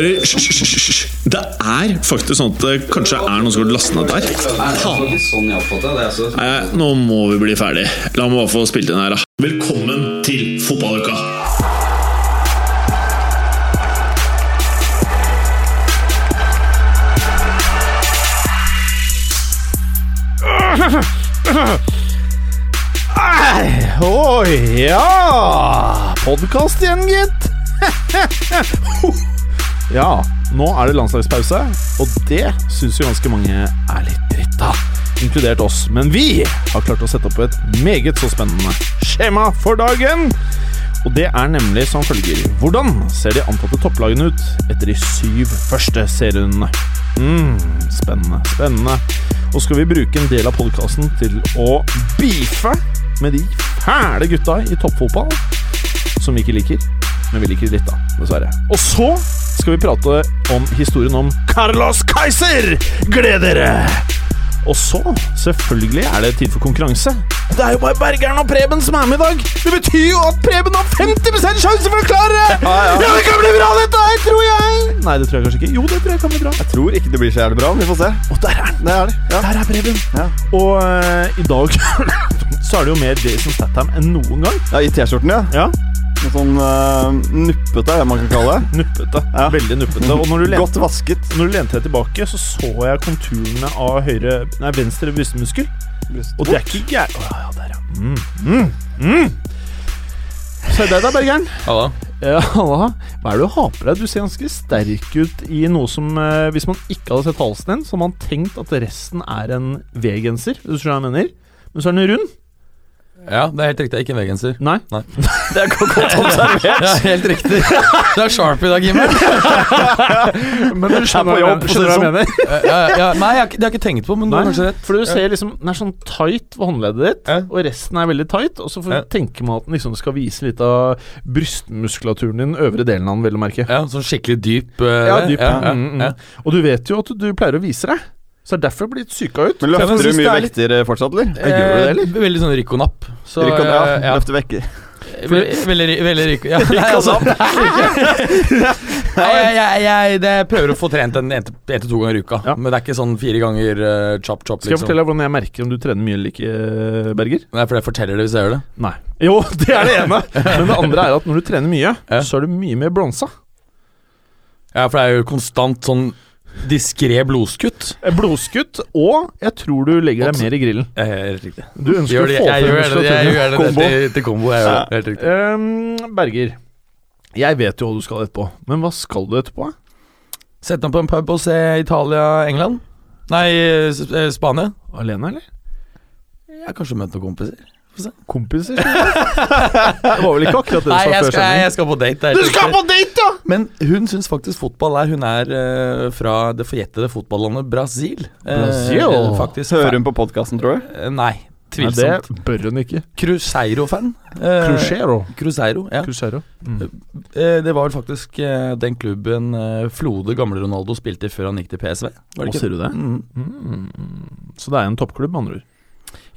hører Hysj. Det er faktisk sånn at det kanskje er noen som har lastet ned der. Sånn. Altså. Nei, nå må vi bli ferdig. La meg bare få spilt inn her, da. Velkommen til fotballuka! Oi, ja Podkast igjen, gitt. ja, nå er det landslagspause, og det syns jo ganske mange er litt dritt av. Inkludert oss. Men vi har klart å sette opp et meget så spennende skjema for dagen. Og det er nemlig som følger. Hvordan ser de antatte topplagene ut etter de syv første serierundene? mm, spennende, spennende. Og skal vi bruke en del av podkasten til å beefe med de fæle gutta i toppfotball som vi ikke liker, men vi liker litt, da, dessverre. Og så skal vi prate om historien om Carlos Kaiser! Gled dere! Og så, selvfølgelig, er det tid for konkurranse. Det er jo bare Bergeren og Preben som er med i dag. Det betyr jo at Preben har 50 sjanse for å klare det! Ja, det kan bli bra, dette her, tror jeg! Nei, det tror jeg kanskje ikke. Jo, det tror jeg kan bli bra. Jeg tror ikke det blir så jævlig bra. Vi får se. Og der er han! Der er. Ja. Der er Preben. Ja. Og uh, i dag så er det jo mer Jason Statham enn noen gang. ja, I T-skjorten, ja. Ja, Med sånn uh, nuppete, er det man kan kalle det. Nuppete. Ja. Veldig nuppete. Og når du, Godt vasket. når du lente deg tilbake, så så jeg konturene av høyre Nei, venstre brystmuskel. Og det er ikke gærent Oh, ja, ja, der, ja. Mm, mm, mm. Se deg da, Bergeren. Halla. Ja, halla. Hva er det du har på deg? Du ser ganske sterk ut i noe som eh, Hvis man ikke hadde sett halsen din, så hadde man tenkt at resten er en V-genser. Hvis du skjønner hva jeg mener. Men så er den rund. Ja, det er helt riktig. Ikke en V-genser. Nei. Nei. Det er godt observert. Ja, helt riktig. Du er sharp i dag, Jimmer. Men du skjønner, hva jeg- jeg mener? Ja, ja. Nei, jeg det har jeg ikke tenkt på, men du har kanskje rett. For du ser liksom Den er sånn tight ved håndleddet ditt, og resten er veldig tight. Og så får du tenke meg at den liksom skal vise litt av brystmuskulaturen din, øvre delen av den, vel å merke. Ja, Sånn skikkelig dyp Uh, Ja, dyp. mm, mm. ja. Og du vet jo at du pleier å vise deg. Så det er derfor jeg blir litt syka ut. Men løfter du mye litt- vekter eh, fortsatt, eller? Ja, gjør du det, eller? Eh, Veldig sånn Rico-napp. Så, Rykk- ja, eh, ja. Løfter vekker. Veldig, veldig, veldig Rico. Ja, nei, altså, nei, jeg, jeg, jeg, jeg prøver å få trent en én til to ganger i uka. Ja. Men det er ikke sånn fire ganger uh, chop chop. Skal jeg Liksom. fortelle deg hvordan jeg merker om du trener mye eller ikke, eh, Berger? Nei, for jeg forteller det hvis jeg gjør det. Nei. Jo, det er det ene. Men det andre er at når du trener mye, Ja. så er du mye mer blonsa. Ja, for det er jo konstant sånn diskré blodskutt. Eh, Blodskutt, og jeg tror du legger deg mer i grillen. Ja, helt riktig. Du ønsker Gjør å få jeg gjør det, jeg gjør det Kombo. til, til kombo. Jeg ja. helt riktig. Um, Berger, jeg vet jo hva du skal etterpå, men hva skal du etterpå? Sett deg på en pub og se Italia-England. Nei, eh, Spania. Alene, eller? Jeg har kanskje møtt noen kompiser. Kompiser? Det var vel ikke akkurat det du Nei, sa jeg før skal, sending? jeg skal på date. Du skal på date, ja! Men hun syns faktisk fotball er Hun er eh, fra det forjettede fotballandet Brasil. Eh, Brasil? faktisk Hører hun på podkasten, tror du? Eh, Nei, Nei, tvilsomt. det bør hun ikke. Cruzeiro-fan. Eh, Crucero. Cruzeiro, ja. Crucero. Mm. Eh, det var vel faktisk eh, den klubben eh, Flode, gamle Ronaldo, spilte i før han gikk til PSV. Var Å, det ikke? sier du det? Mm. Mm. Så det er en toppklubb, med andre ord.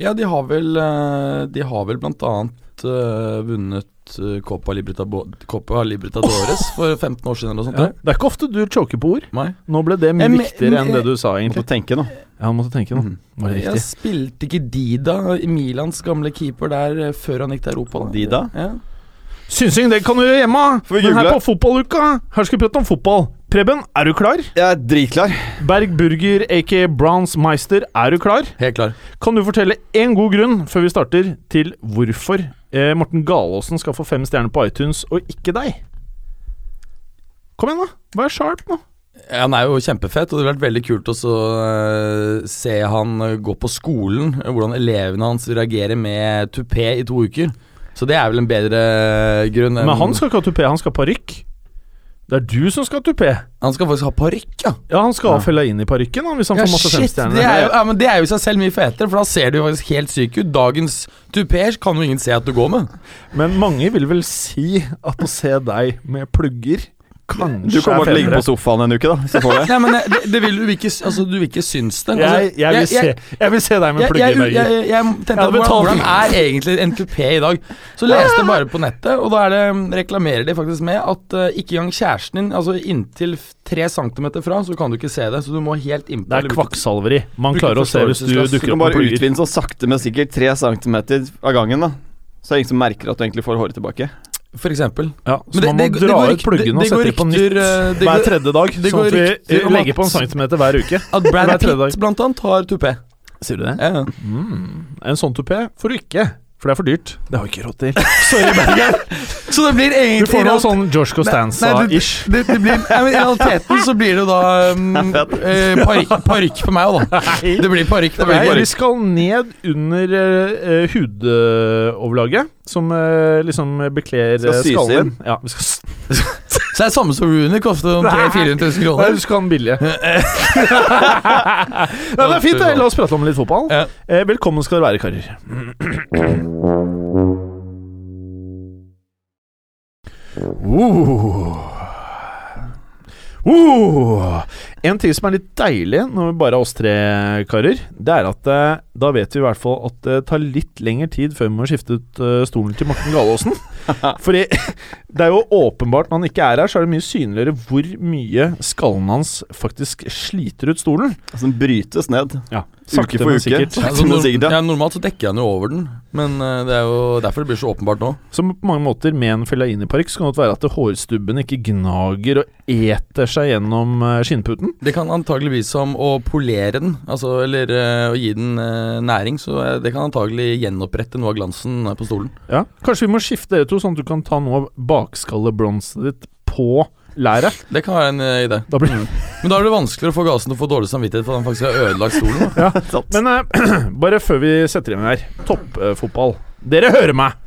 Ja, de har vel eh, De har vel blant annet eh, vunnet eh, Copa, Libertadores, Copa Libertadores for 15 år siden eller noe sånt. Ja. Det er ikke ofte du choker på ord. Nei. Nå ble det mye Jeg viktigere enn det du sa, egentlig. tenke nå. Ja, han måtte tenke nå. Var det Jeg spilte ikke Dida, Milans gamle keeper, der før han gikk til Europa? Da. Dida? Ja. Synsing, det kan du gjøre hjemme! Får vi Men her på fotballuka, her skal vi prate om fotball. Preben, er du klar? Jeg er dritklar. Berg Burger, aka Browns Meister, er du klar? Helt klar. Kan du fortelle én god grunn før vi starter, til hvorfor eh, Morten Galaasen skal få fem stjerner på iTunes, og ikke deg? Kom igjen, da. Vær sharp nå. Ja, Han er jo kjempefett, og det hadde vært veldig kult å så, eh, se han gå på skolen. eh, Hvordan elevene hans reagerer med tupé i to uker. Så det er vel en bedre grunn enn Men han skal ikke ha tupé, han skal ha parykk. Det er du som skal ha tupé. Han skal faktisk ha parykk, ja. Ja, han skal ha fella inn i parykken hvis han Ja, får masse femstjerner. det er, jo, ja, men det er jo i seg selv mye fetere, for da ser du jo faktisk helt syk ut. Dagens tupeer kan jo ingen se at du går med. Men mange vil vel si at å se deg med plugger kanskje Du kommer er til å ligge på sofaen en uke, da. Hvis jeg får det. Nei, men det, det vil du ikke Altså, du vil ikke synes det. Altså, Jeg, jeg, vil se, jeg vil se deg med jeg, jeg, plugger, jeg, jeg, jeg tenkte Jeg at hvordan, er egentlig en tupé i dag? Så leste jeg bare på nettet, og da er det, reklamerer de faktisk med at uh, ikke engang kjæresten din, altså inntil tre centimeter fra, så kan du ikke se det. Så du må helt innpå. Det er kvakksalveri. Man klarer å se hvis du dukker Du på kan Du med bare plugger. utvinne så sakte, men sikkert tre centimeter av gangen, da. Så er det ingen som merker at du egentlig får håret tilbake. For eksempel. Ja, så det- man må det- dra det ut pluggene og sette dem på nytt hver tredje dag. det Sånn at vi rykter legger på en centimeter hver uke. At Brad Hver tredje dag. Pitt blant annet har tupé. Sier du det? Ja. Mm. En sånn tupé får du ikke, for det er for dyrt. Det har vi ikke råd til. Sorry, Bergen. Så det blir egentlig Du får noe sånn Josh Costanza-ish. I realiteten så blir det jo da um, eh, parykk, for meg òg, da. Det blir parykk for meg. vi skal ned under uh, hudoverlaget, som uh, liksom bekler sys skallen. Ja, vi skal Så er det samme som Rooney, koster om 300 000-400 000 kroner. Jeg husker han billige. Nei, det er fint. La oss prate om litt fotball. Ja. Eh, velkommen skal dere være, karer. Uh. Uh. En ting som er litt deilig når vi bare er oss tre karer, det er at eh, da vet vi i hvert fall at det tar litt lengre tid før vi må skifte ut eh, stolen til Morten Galaasen. Fordi det er jo åpenbart når han ikke er her, så er det mye synligere hvor mye skallen hans faktisk sliter ut stolen. Altså, den brytes ned. Ja, Uke for uke. sikkert. Ja, Sakte, men sikkert, ja. ja, normalt så dekker han jo over den, men eh, det er jo derfor det blir så åpenbart nå. Så på mange måter med en Fellaini-parykk så kan det være at hårstubben ikke gnager og eter seg gjennom skinnputen. Det kan antageligvis som å polere den, altså, eller eh, å gi den eh, næring, så eh, det kan antagelig gjenopprette noe av glansen på stolen. Ja, Kanskje vi må skifte dere to, sånn at du kan ta noe av bakskallebronset ditt på læret. Det kan være en idé. Da blir Mm. Men da er det vanskeligere å få gasen til å få dårlig samvittighet for at han faktisk har ødelagt stolen. ja. Men uh, bare før vi setter i gang her. Toppfotball. Dere hører meg!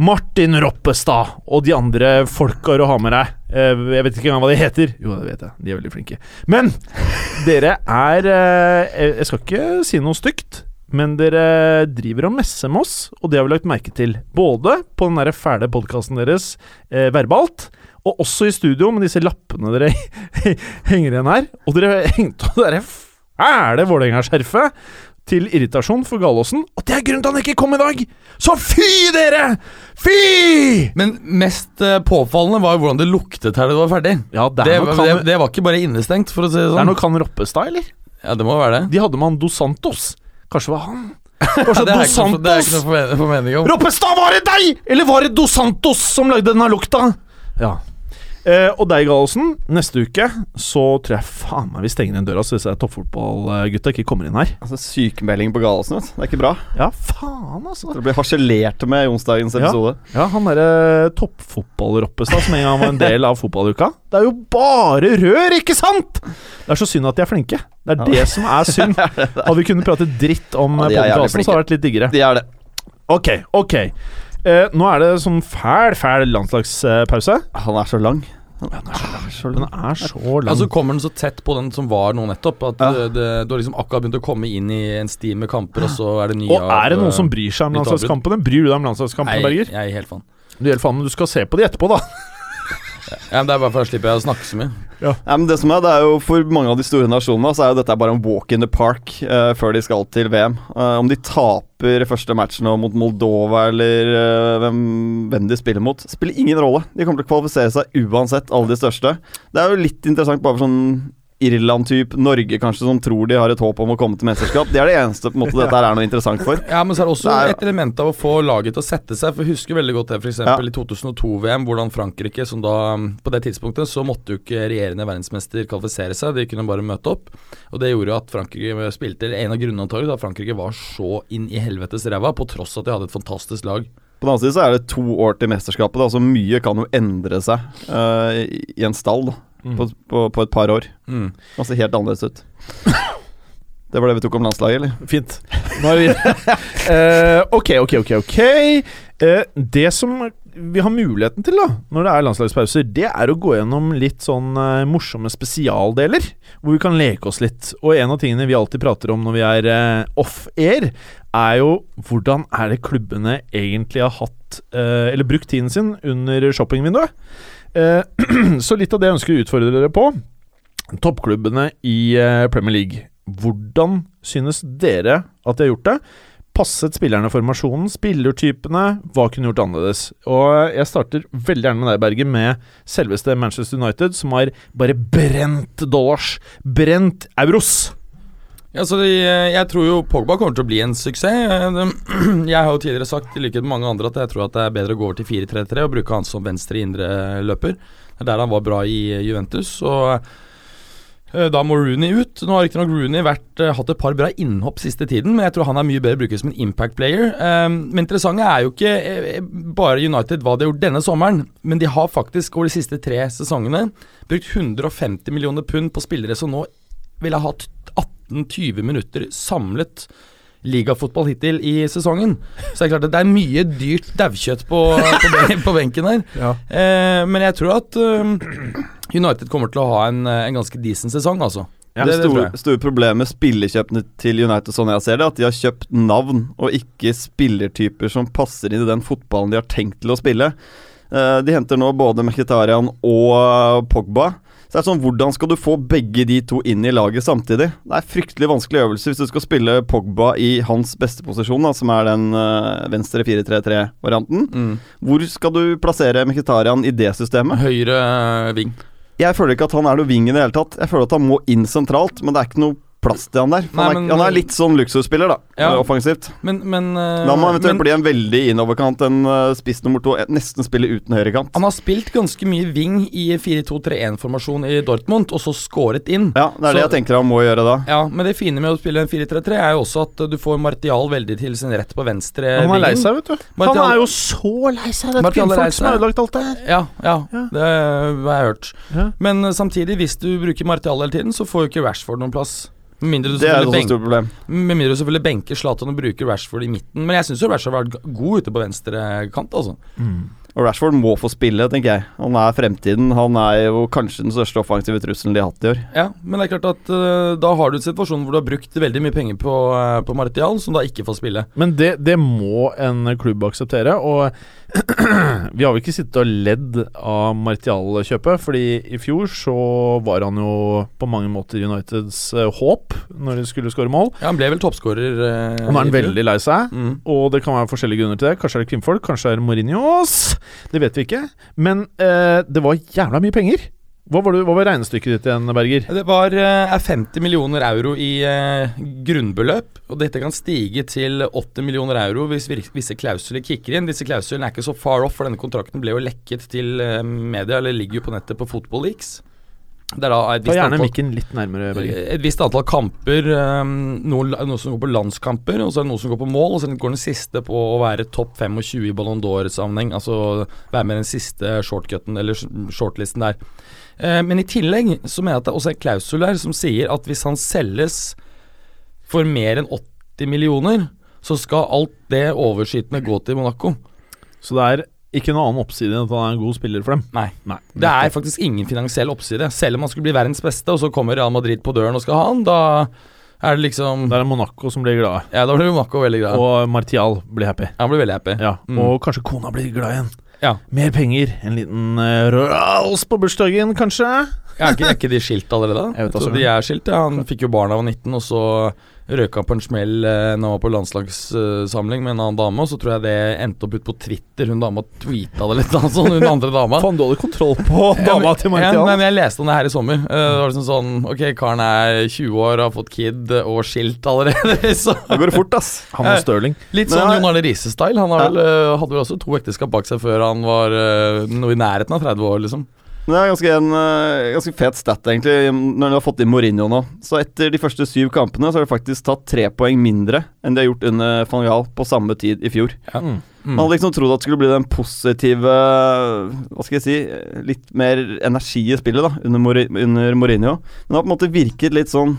Martin Roppestad og de andre folka du har med deg. Eh, jeg vet ikke engang hva de heter. Jo, det vet jeg. De er veldig flinke. Men dere er eh, Jeg skal ikke si noe stygt. Men dere driver og messer med oss, og det har vi lagt merke til. Både på den der fæle podkasten deres, eh, verbalt, og også i studio med disse lappene dere henger igjen her. Og dere hengte opp det fæle Vålerenga-skjerfet til irritasjon for Galåsen. Og det er grunnen til han ikke kom i dag! Så fy, dere! Fy! Men mest eh, påfallende var jo hvordan det luktet her da det var ferdig. Ja, det Det, noe var- det, det var ikke bare innestengt, for å si det det sånn. er noe kan Roppestad, eller? Ja, det må være det. De hadde med han Dos Santos. Kanskje det var han? Kanskje det, er Dos ikke noe, det er ikke noe formen- formening om. Roppestad, var det deg?! Eller var det Dos Santos som lagde denne lukta? Ja. Eh, og deg, Gallosen. Neste uke så tror jeg faen meg vi stenger igjen døra så disse toppfotballgutta ikke kommer inn her. Altså, Sykemelding på Gallosen, vet du. Det er ikke bra. Ja, faen, altså. Dere blir harselerte med i onsdagens episode. Ja, han derre toppfotball-Roppestad som en gang var en del av fotballuka. Det er jo bare rør, ikke sant?! Det er så synd at de er flinke. Det er Ja. det som er synd. Hadde vi kunnet prate dritt om Ja, ja, er podkasten, så hadde det vært litt diggere. De er det. Ok, ok. Eh, nå er det sånn fæl, fæl landslagspause. Han er så lang. Den er så lang. Altså Kommer den så tett på den som var nå nettopp, at Ja. det, det, du har liksom akkurat begynt å komme inn i en sti med kamper, og så er det nye og er det av, noen som eh, bryr seg om landslagskampene? Bryr du deg om landslagskampene, Berger? jeg er helt fan. Du helt faen, men du skal se på de etterpå, da. Ja, men Det er bare for å slipper å snakke så mye. Ja, men det som er, det er jo For mange av de store nasjonene Så er jo dette bare en walk in the park uh, før de skal til VM. Uh, om de taper første matchen mot Moldova eller uh, hvem, hvem de spiller mot, spiller ingen rolle. De kommer til å kvalifisere seg uansett, alle de største. Det er jo litt interessant bare for sånn Irland-type, Norge kanskje, som tror de har et håp om å komme til mesterskap. Det er det eneste på en måte dette her er noe interessant for. Ja, Men så er det også Det er- et element av å få laget til å sette seg. For Jeg husker veldig godt det f.eks. Ja. i 2002-VM, hvordan Frankrike, som da på det tidspunktet, så måtte jo ikke regjerende verdensmester kvalifisere seg, de kunne bare møte opp. Og det gjorde jo at Frankrike spilte En av grunnene antagelig at Frankrike var så inn i helvetes ræva, på tross at de hadde et fantastisk lag. På den annen side så er det to år til mesterskapet, da, så mye kan jo endre seg eh, i- i en stall da, på, på, på et par år. Mm. Og ser helt annerledes ut. Det var det vi tok om landslaget, eller? Fint. Er Eh, Ok, ok, ok. ok uh, Det som vi har muligheten til da når det er landslagspauser, det er å gå gjennom litt sånn uh, morsomme spesialdeler. Hvor vi kan leke oss litt. Og en av tingene vi alltid prater om når vi er off-air, er jo hvordan er det klubbene egentlig har hatt Eller brukt tiden sin under shoppingvinduet. Eh, så litt av det jeg ønsker å utfordre dere på. Toppklubbene i eh, Premier League. Hvordan synes dere at de har gjort det? Passet spillerne formasjonen? Spillertypene? Hva kunne gjort annerledes? Og jeg starter veldig gjerne med deg, Berge, med selveste Manchester United, som har bare brent dollars. Brent euros. Ja, så de, jeg tror jo Pogba kommer til å bli en suksess. Eh, Jeg har jo tidligere sagt i likhet med mange andre at jeg tror at det er bedre å gå over til 4-3-3 og bruke han som venstre indre løper. Det er der han var bra i Juventus. Og eh, da må Rooney ut. Nå har riktignok Rooney vært, eh, hatt et par bra innhopp siste tiden, men jeg tror han er mye bedre brukt som en impact player. Eh, men interessante er jo ikke eh, bare United hva de har gjort denne sommeren, men de har faktisk over de siste tre sesongene brukt 150 millioner pund på spillere som nå ville ha hatt 18-20 minutter samlet ligafotball hittil i sesongen. Så det er klart at det er mye dyrt daukjøtt på, på, ben- på benken her. Ja. Eh, men jeg tror at uh, United kommer til å ha en, eh, en ganske decent sesong, altså. Ja, det, store, store problemet med spillekjøpene til United, sånn jeg ser det, at de har kjøpt navn og ikke spillertyper som passer inn i den fotballen de har tenkt til å spille. Eh, de henter nå både Mkhitarian og Pogba. Så det er sånn, Hvordan skal du få begge de to inn i laget samtidig? Det er fryktelig vanskelig øvelse hvis du skal spille Pogba i hans beste posisjon, da, som er den øh, venstre 4-3-3-varianten. Mm. Hvor skal du plassere Mkhitarian i det systemet? Høyre eh, ving. Jeg føler ikke at han er noe ving i det hele tatt. Jeg føler at han må inn sentralt, men det er ikke noe plass til han der. For Nei, han, er, men- han er litt sånn luksusspiller, da. Ja. eh, Offensivt. Men, men, eh, Da må han eventuelt men bli en veldig innoverkant, en uh, spiss nummer to. eh, Nesten spille uten høyrekant. han har spilt ganske mye wing i 4-2-3-1-formasjon i Dortmund, og så skåret inn. Ja, det er det jeg tenker han må gjøre da. Ja, men det fine med å spille en 4-3-3 er jo også at eh, du får Martial veldig til sin rett på venstre Han er lei seg, vet du. Han er jo så lei seg. Det er Martial kvinnfolk som har ødelagt alt det her. Ja, ja, Ja. det har jeg hørt. Ja. Men eh, samtidig, hvis du bruker Martial hele tiden, så får jo ikke Rashford noen plass. Med mindre du Det er et selvfølgelig, også stort problem. med mindre du selvfølgelig benker Zlatan og bruker Rashford i midten. Men jeg syns Rashford har vært god ute på venstre kant, altså. Og Rashford må få spille, tenker jeg. Han er fremtiden. Han er jo kanskje den største offensive trusselen de har hatt i år. Ja, men det er klart at uh, da har du en situasjon hvor du har brukt veldig mye penger på, uh, på Martial, som da ikke får spille. Men det, det må en klubb akseptere, og vi har jo ikke sittet og ledd av Martial-kjøpet, fordi i fjor så var han jo på mange måter Uniteds uh, håp når de skulle skåre mål. Ja, Han ble vel toppskårer. Uh, han er veldig lei seg, mm. og det kan være forskjellige grunner til det. Kanskje er det kvinnfolk, kanskje er det Mourinhos. Det vet vi ikke. Men eh, det var jævla mye penger. Hva var, det, hva var regnestykket ditt igjen, Berger? Det var, eh, er 50 millioner euro i eh, grunnbeløp, og dette kan stige til 80 millioner euro hvis visse klausuler kicker inn. Disse klausulene er ikke så far off, for denne kontrakten ble jo lekket til eh, media, eller ligger jo på nettet på Football Leaks. Det er da et visst antall, Berger. et visst antall kamper, eh, noe, noe som går på landskamper, og så er det noe som går på mål, og så går den siste på å være topp 25 i Ballon d'Or-sammenheng, altså være med i den siste shortcuten, eller shortlisten der. Eh, men i tillegg så mener jeg at det er også en klausul der som sier at hvis han selges for mer enn 80 millioner, så skal alt det overskytende gå til Monaco. Så det er ikke noen annen oppside enn at han er en god spiller for dem. Nei. Nei. Det er faktisk ingen finansiell oppside. Selv om han skulle bli verdens beste, og så kommer Real Madrid på døren og skal ha han, da er det liksom Det er det Monaco som blir glad, Ja, da blir Monaco veldig glad. og Martial blir happy. Han blir veldig happy. Ja, Mm. Og kanskje kona blir glad igjen. Ja. Mer penger, en liten uh, Rolls på bursdagen, kanskje? Er ikke, er ikke de skilt allerede? Jeg vet også. de er skilt, ja. Han fikk jo barn da han var 19, og så røk han på en smell eh, når han var på landslagssamling med en annen dame, og så tror jeg det endte opp ut på Twitter. Hun dama tweeta det litt, altså, hun andre dama. Faen, du hadde kontroll på dama til Ja, men jeg leste om det her i sommer. Eh, det var liksom sånn Ok, karen er 20 år, har fått kid og skilt allerede. så Da går det fort, ass. Han og Stirling. Litt sånn Jon Arne Riise-style. Han har vel, eh, hadde vel også to ekteskap bak seg før han var eh, noe i nærheten av 30 år, liksom. Men det er ganske en eh, ganske fet stat, egentlig, når de har fått inn Mourinho nå. Så etter de første syv kampene så har de faktisk tatt tre poeng mindre enn de har gjort under van Gaal på samme tid i fjor. Ja. Mm. Mm. Man hadde liksom trodd at det skulle bli den positive Hva skal jeg si Litt mer energi i spillet da under, under Mourinho. Men det har på en måte virket litt sånn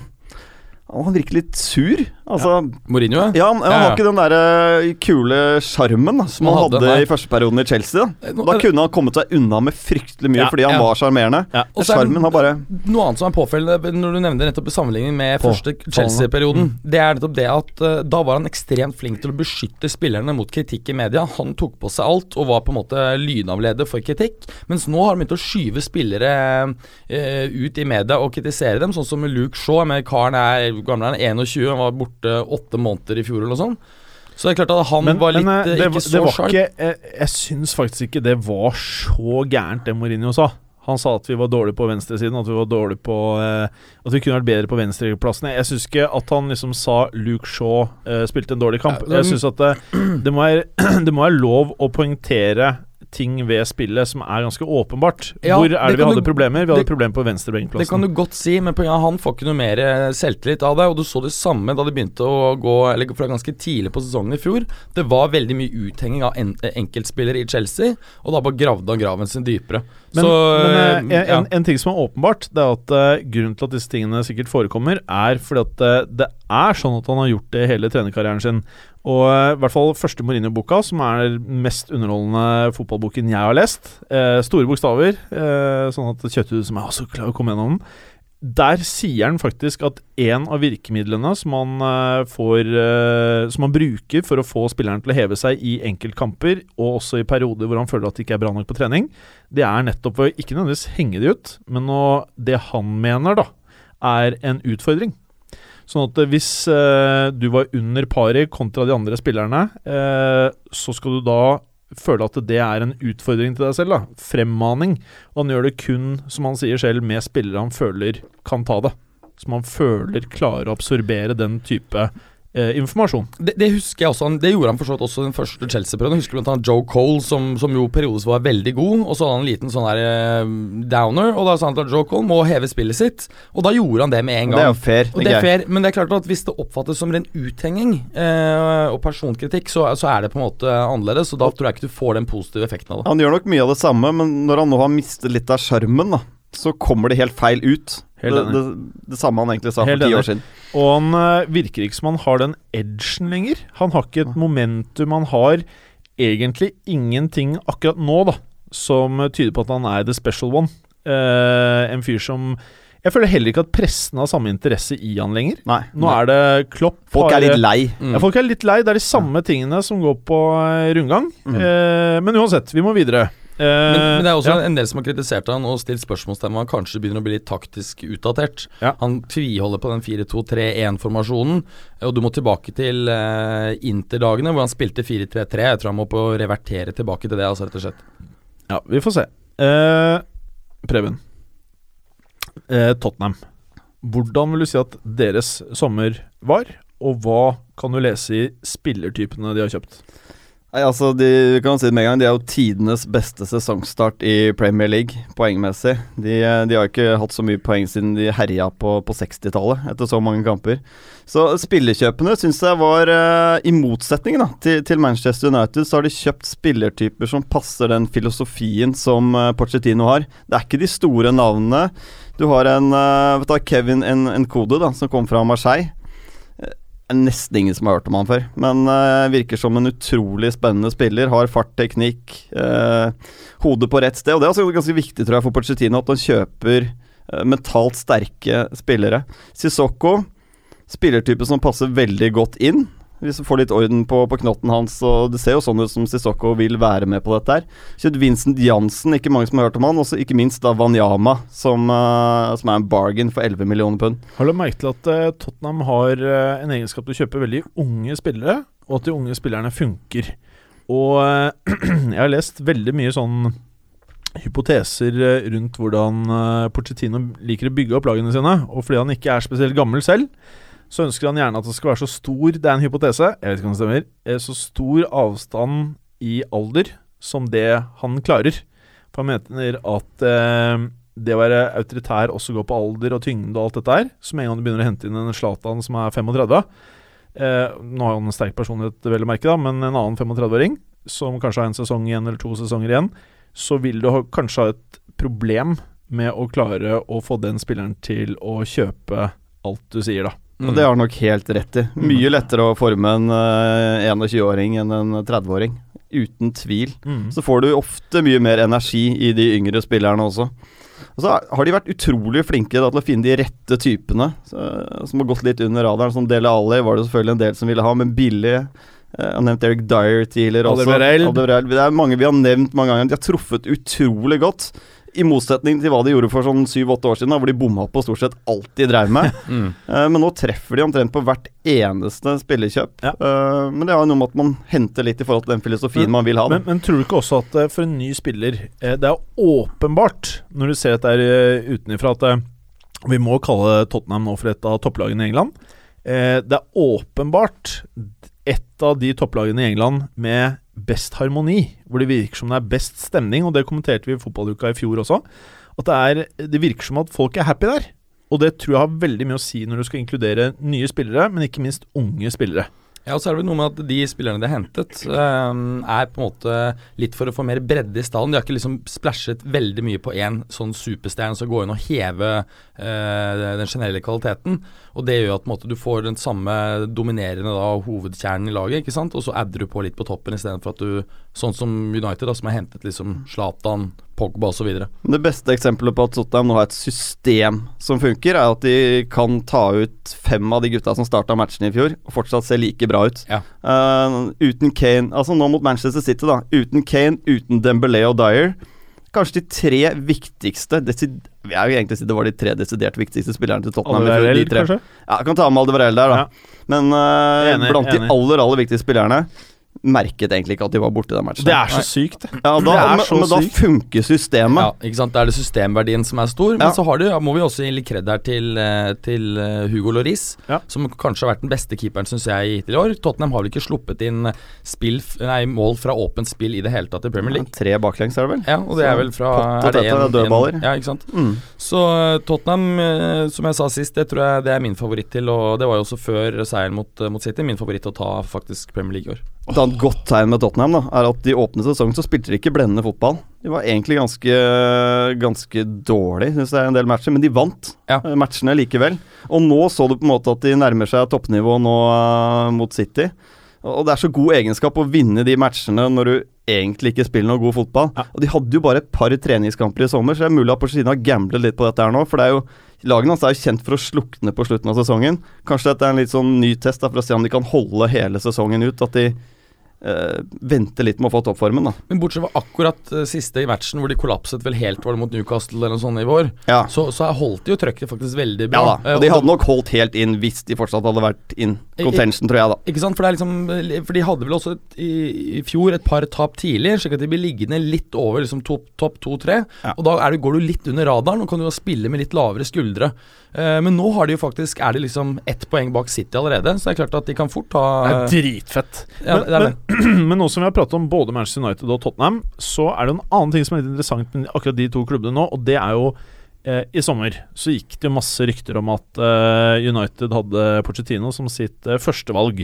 Han virker litt sur. Altså Mourinho, Ja, han, han Ja, har ikke den der eh, kule sjarmen som Han hadde, hadde, i første perioden i Chelsea. Da, da kunne han kommet seg unna med fryktelig mye Ja, fordi han ja. var sjarmerende. Ja. Er Sjarmen har bare Noe annet som er påfellende når du nevner nettopp i sammenligning med På- første Chelsea-perioden, det er nettopp det at uh, da var han ekstremt flink til å beskytte spillerne mot kritikk i media. Han tok på seg alt og var på en måte lynavleder for kritikk. Mens nå har han begynt å skyve spillere uh, ut i media og kritisere dem, sånn som Luke Shaw. Med karen er gammel er han 21, han var borte åtte måneder i fjor eller noe sånt. Så det er klart at han Men, var litt men, eh, eh, det, ikke så sharp. Jeg, jeg syns faktisk ikke det var så gærent, det Mourinho sa. Han sa at vi var dårlige på venstresiden, at vi var dårlige på eh, At vi kunne vært bedre på venstreplassene. Jeg syns ikke at han liksom sa Luke Shaw eh, spilte en dårlig kamp. Jeg syns at det, det, må være, det må være lov å poengtere ting ved spillet som er ganske åpenbart. Ja, Hvor er det vi hadde du- problemer? Vi hadde det- problemer på Det kan du godt si, men på, ja, han får ikke noe mer eh, selvtillit av det. Og du så det samme da det begynte å gå Eller fra ganske tidlig på sesongen i fjor. Det var veldig mye uthenging av en, enkeltspillere i Chelsea, og da bare gravde han graven sin dypere. Men, så men eh, eh, en, ja. en, en ting som er åpenbart, det er at uh, grunnen til at disse tingene sikkert forekommer, er fordi at uh, det er sånn at han har gjort det hele trenerkarrieren sin. Og i hvert fall første Mourinho-boka, som er den mest underholdende fotballboken jeg har lest. Store bokstaver, sånn at kjøtthuset som jeg også klarer å komme gjennom den. Der sier han faktisk at en av virkemidlene som han, eh, får, eh, som han bruker for å få spilleren til å heve seg i enkeltkamper, og også i perioder hvor han føler at det ikke er bra nok på trening, det er nettopp å ikke nødvendigvis henge de ut, men å, det han mener da, er en utfordring. Sånn at eh, hvis du var under paret kontra de andre spillerne, så skal du da føle at det er en utfordring til deg selv. da Fremmaning. Og han gjør det kun, som han sier selv, med spillere han føler kan ta det. Som han føler klarer å absorbere den type eh, informasjon. det, det husker jeg også han, Det gjorde han for så vidt også den første Chelsea-prøven. Husker blant annet Joe Cole, som, som jo periodisk var veldig god. Og så hadde han en liten sånn der eh, downer, og da sa han at Joe Cole må heve spillet sitt. Og da gjorde han det med en Det er gang. jo fair. Og det er fair, men det er klart at hvis det oppfattes som ren uthenging eh, og personkritikk, så, så er det på en måte annerledes. Og da tror jeg ikke du får den positive effekten av det. Han gjør nok mye av det samme, men når han nå har mistet litt av sjarmen, så kommer det helt feil ut. Det, det, det samme han egentlig sa for ti år siden. Og han uh, virker ikke som han har den edgen lenger. Han har ikke et momentum. Han har egentlig ingenting akkurat nå da som tyder på at han er the special one. Uh, en fyr som Jeg føler heller ikke at pressen har samme interesse i han lenger. Nei. Nå er det Klopp Folk er litt lei. Mm. Ja, folk er litt lei. Det er de samme tingene som går på eh, rundgang. Mm. Eh, men uansett, vi må videre. Eh, Men, men det er også ja. en del som har kritisert han og stilt spørsmålstegn ved han kanskje begynner å bli litt taktisk utdatert. Ja. Han tviholder på den 4-2-3-1-formasjonen, og du må tilbake til uh, Inter-dagene hvor han spilte 4-3-3. Jeg tror han må på å revertere tilbake til det, altså, rett og slett. Ja, vi får se. Uh, Preben. Uh, Tottenham. Hvordan vil du si at deres sommer var, og hva kan du lese i spillertypene de har kjøpt? Nei, altså, de, kan si det med en gang, de er jo tidenes beste sesongstart i Premier League, poengmessig. De, de har ikke hatt så mye poeng siden de herja på, på 60-tallet, etter så mange kamper. Så spillerkjøpene syns jeg var, uh, i motsetning da, til, til Manchester United, så har de kjøpt spillertyper som passer den filosofien som uh, Pochettino har. Det er ikke de store navnene. Du har en uh, vet du, Kevin Nkode, da, som kom fra Marseille nesten ingen som har hørt om han før. Men uh, virker som en utrolig spennende spiller. Har fart, teknikk, uh, hodet på rett sted. Og det er altså ganske viktig tror jeg for Pochettino at han kjøper uh, mentalt sterke spillere. Sissoko, spillertype som passer veldig godt inn. Hvis du får litt orden på, på knotten hans, og det ser jo sånn ut som Sissoko vil være med på dette her. Kjøpt Vincent Jansen, ikke mange som har hørt om han. Og ikke minst da Wanyama, som, uh, som er en bargain for 11 millioner pund. Har du merket at uh, Tottenham har uh, en egenskap til å kjøpe veldig unge spillere, og at de unge spillerne funker? Og jeg har lest veldig mye sånn hypoteser rundt hvordan Pochettino liker å bygge opp lagene sine. Og fordi han ikke er spesielt gammel selv, så ønsker han gjerne at det skal være så stor Det er en hypotese, jeg vet ikke om det stemmer. eh, Så stor avstand i alder som det han klarer. For han mener at eh, det å være autoritær også går på alder og tyngde og alt dette her. Med en gang du begynner å hente inn en Zlatan som er 35 eh, Nå har han en sterk personlighet, vel å merke, da, men en annen 35-åring som kanskje har en sesong igjen eller to sesonger igjen, så vil du ha, kanskje ha et problem med å klare å få den spilleren til å kjøpe alt du sier, da. Og det har han nok helt rett i. Mye lettere å forme en uh, 21-åring enn en 30-åring. Uten tvil. Mm. Så får du ofte mye mer energi i de yngre spillerne også. Og så har de vært utrolig flinke da, til å finne de rette typene, så, som har gått litt under radaren. Som Dele Alli var det selvfølgelig en del som ville ha, men billig. Eh, Jeg har nevnt Eric Dyer tidligere også. Alderweireld. Alderweireld. Det er mange vi har nevnt mange ganger. De har truffet utrolig godt. I motsetning til hva de gjorde for sånn syv-åtte år siden, da, hvor de bomma på stort sett alt de drev med. Mm. uh, Men nå treffer de omtrent på hvert eneste spillekjøp. Ja. Uh, Men det har jo noe med at man henter litt i forhold til den filosofien Men- man vil ha. Men, men tror du ikke også at eh, for en ny spiller Det er åpenbart, når du ser dette her utenifra, at vi må kalle Tottenham nå for et av topplagene i England. Eh, Det er åpenbart et av de topplagene i England med best harmoni, hvor det virker som det er best stemning, og det kommenterte vi i fotballuka i fjor også. At det, er, det virker som at folk er happy der. Og det tror jeg har veldig mye å si når du skal inkludere nye spillere, men ikke minst unge spillere. Ja, og så er det vel noe med at de spillerne de har hentet, um, er på en måte litt for å få mer bredde i stallen. De har ikke liksom splæsjet veldig mye på én sånn superstjerne som går inn og hever uh, den generelle kvaliteten. Og det gjør at måte, du får den samme dominerende da, hovedkjernen i laget, ikke sant. Og så adder du på litt på toppen istedenfor at du, sånn som United, da, som har hentet liksom Zlatan, Pogba osv. Det beste eksempelet på at Tottenham nå har et system som funker, er at de kan ta ut fem av de gutta som starta matchen i fjor, og fortsatt se like bra ut. Ja. Uh, uten Kane Altså nå mot Manchester City, da. Uten Kane, uten Dembélé og Dyer. Kanskje de tre viktigste desid Jeg vil egentlig si det var de tre desidert viktigste spillerne til Tottenham. tre. kanskje? Ja, jeg kan ta med Aldevarell der, da. Men uh, Enig, blant enig. de aller, aller viktigste spillerne merket egentlig ikke at de var borte i den matchen. Det er så Nei. sykt. ja, da, det er men, så men da funker systemet. Ja, ikke sant. Da er det systemverdien som er stor. Men Ja. så har du, ja, må vi også gi litt kred her til, eh, til eh, Hugo Lloris, Ja. som kanskje har vært den beste keeperen, syns jeg, hittil i år. Tottenham har vel ikke sluppet inn spill, nei, mål fra åpent spill i det hele tatt i Premier League. Tre baklengs, er det vel? Ja, og det er vel fra er dødballer. en- Ja, ikke sant. Mm. Så eh, Tottenham, eh, som jeg sa sist, det tror jeg det er min favoritt til. Og det var jo også før seieren mot, eh, mot City. Min favoritt til å ta faktisk Premier League i år. Et annet godt tegn med Tottenham da, er at de åpne sesongen så spilte de ikke blendende fotball. De var egentlig ganske, ganske dårlig, syns jeg, en del matcher, men de vant Ja. eh, matchene likevel. Og nå så du på en måte at de nærmer seg toppnivå nå uh, mot City. Og og det er så god egenskap å vinne de matchene når du egentlig ikke spiller noe god fotball. Ja. Og de hadde jo bare et par treningskamper i sommer, så det er mulig at Porcina har gamblet litt på dette her nå. For det er jo lagene hans er jo kjent for å slukne på slutten av sesongen. Kanskje dette er en litt sånn ny test da, for å se om de kan holde hele sesongen ut. At de eh, vente litt med å få toppformen, da. Men bortsett fra akkurat uh, siste i matchen, hvor de kollapset vel helt var det mot Newcastle eller noe sånt i vår, Ja. så, så holdt de jo trøkket faktisk veldig Ja bra. da, Eh, og de hadde nok holdt helt inn hvis de fortsatt hadde vært in contention, tror jeg, da. Ikke sant, for det er liksom For de hadde vel også et, i, i fjor et par tap tidlig, slik at de blir liggende litt over liksom topp top 2-3. Ja. Og da er det, går du litt under radaren og kan jo spille med litt lavere skuldre. Eh, men nå har de jo faktisk Er det liksom ett poeng bak City allerede, så det er klart at de kan fort ta Det er dritfett. ja, men, det er det. men, men nå som vi har pratet om både Manchester United og Tottenham, så er det en annen ting som er litt interessant med akkurat de to klubbene nå, og det er jo eh, I sommer så gikk det masse rykter om at eh, United hadde Pochettino som sitt eh, førstevalg.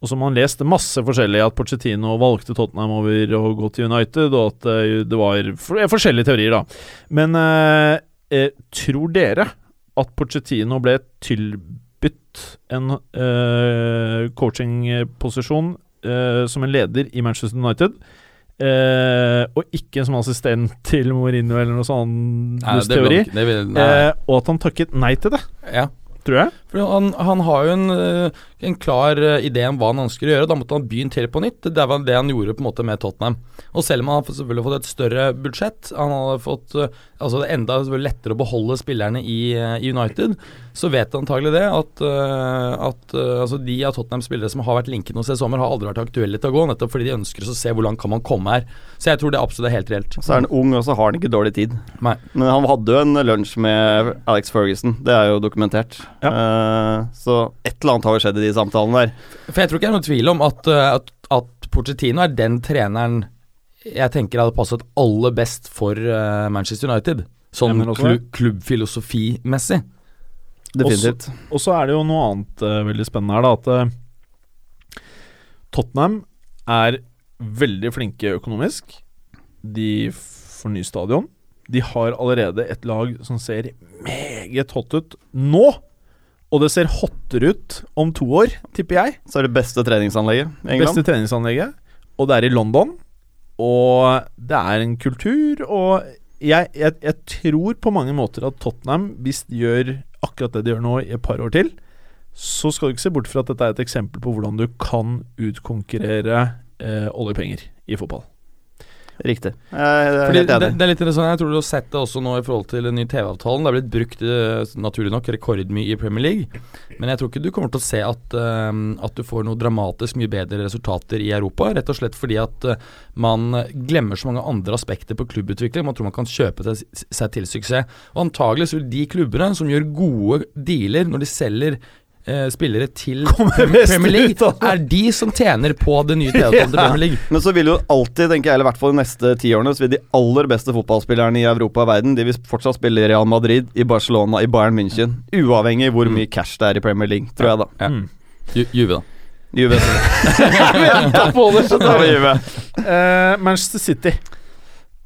Og så har man leste masse forskjellig, at Pochettino valgte Tottenham over å gå til United, og at det var for, forskjellige teorier, da. Men tror dere at Pochettino ble tilbudt en uh, coachingposisjon uh, som en leder i Manchester United, Uh, og ikke som assistent til Mourinho eller noe sånn Nei, det teori, ikke- det vil, nei. eh, og at han takket nei til det, ja. tror jeg. For han, han har jo en, en klar idé om hva han ønsker å gjøre. Da måtte han begynt helt på nytt. Det var det han gjorde på en måte med Tottenham. Og selv om han har fått- selvfølgelig fått et større budsjett, han hadde fått Altså det er enda lettere å beholde spillerne i, eh, i United, så vet antagelig det at, eh, at eh, altså de av Tottenhams spillere som har vært linket hos i sommer, har aldri vært aktuelle til å gå, nettopp fordi de ønsker å se hvor langt kan man komme her. Så jeg tror det absolutt er helt reelt. Så er han ung, og så har han ikke dårlig tid. Nei. Men han hadde jo en lunsj med Alex Ferguson, det er jo dokumentert. Eh, så et eller annet har jo skjedd i de samtalene der. For jeg tror ikke det er noen tvil om at, uh, at, at Pochettino er den treneren jeg tenker hadde passet aller best for uh, Manchester United. Sånn det. klubbfilosofimessig. Definitivt. Og så er det jo noe annet uh, veldig spennende her, da. At uh, Tottenham er veldig flinke økonomisk. De får ny stadion. De har allerede et lag som ser meget hot ut nå. og det ser hottere ut om to år, tipper jeg. Så er det beste treningsanlegget i England. Beste treningsanlegget. Og det er i London. Og det er en kultur, og jeg, jeg, jeg tror på mange måter at Tottenham, hvis de gjør akkurat det de gjør nå i et par år til, så skal du ikke se bort fra at dette er et eksempel på hvordan du kan utkonkurrere eh, oljepenger i fotball. Riktig. Jeg er Fordi helt det, enig. det er litt interessant, Jeg tror du har sett det også nå i forhold til den nye TV-avtalen. Det er blitt brukt eh, naturlig nok rekordmye i Premier League. Men jeg tror ikke du kommer til å se at, eh, at du får noe dramatisk mye bedre resultater i Europa. Rett og slett fordi at eh, man glemmer så mange andre aspekter på klubbutvikling. Man tror man kan kjøpe seg til suksess. Og antagelig så vil de klubbene som gjør gode dealer når de selger eh, spillere til Premier League, er de som tjener på det nye TV-tallet til Premier League. Men så vil jo alltid, tenker jeg, eller i hvert fall de neste tiårene, så vil de aller beste fotballspillerne i Europa og verden De vil fortsatt spille i Real Madrid, i Barcelona, i Bayern München. Uavhengig hvor mye cash det er i Premier League, tror jeg, da. Ja. Mm. Ju Juve, da. Juve. Venta på det, Så tar vi Juve. Eh, Manchester City.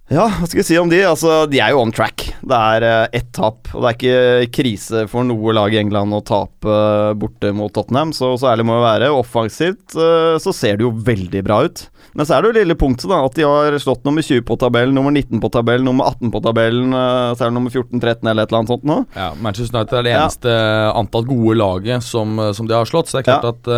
Ja, hva skal vi si om de? Altså, De er jo on track. Det er uh, ett tap. Og det er ikke krise for noe lag i England å tape eh, borte mot Tottenham, så så ærlig må vi være. Offensivt uh, så ser det jo veldig bra ut. Men så er det jo lille punktet, da, at de har slått nummer 20 på tabellen, nummer 19 på tabellen, nummer 18 på tabellen, uh, så er det nummer 14-13 eller et eller annet sånt nå. Ja, Manchester United er det Ja. eneste antall gode laget som, som de har slått. Så det er klart at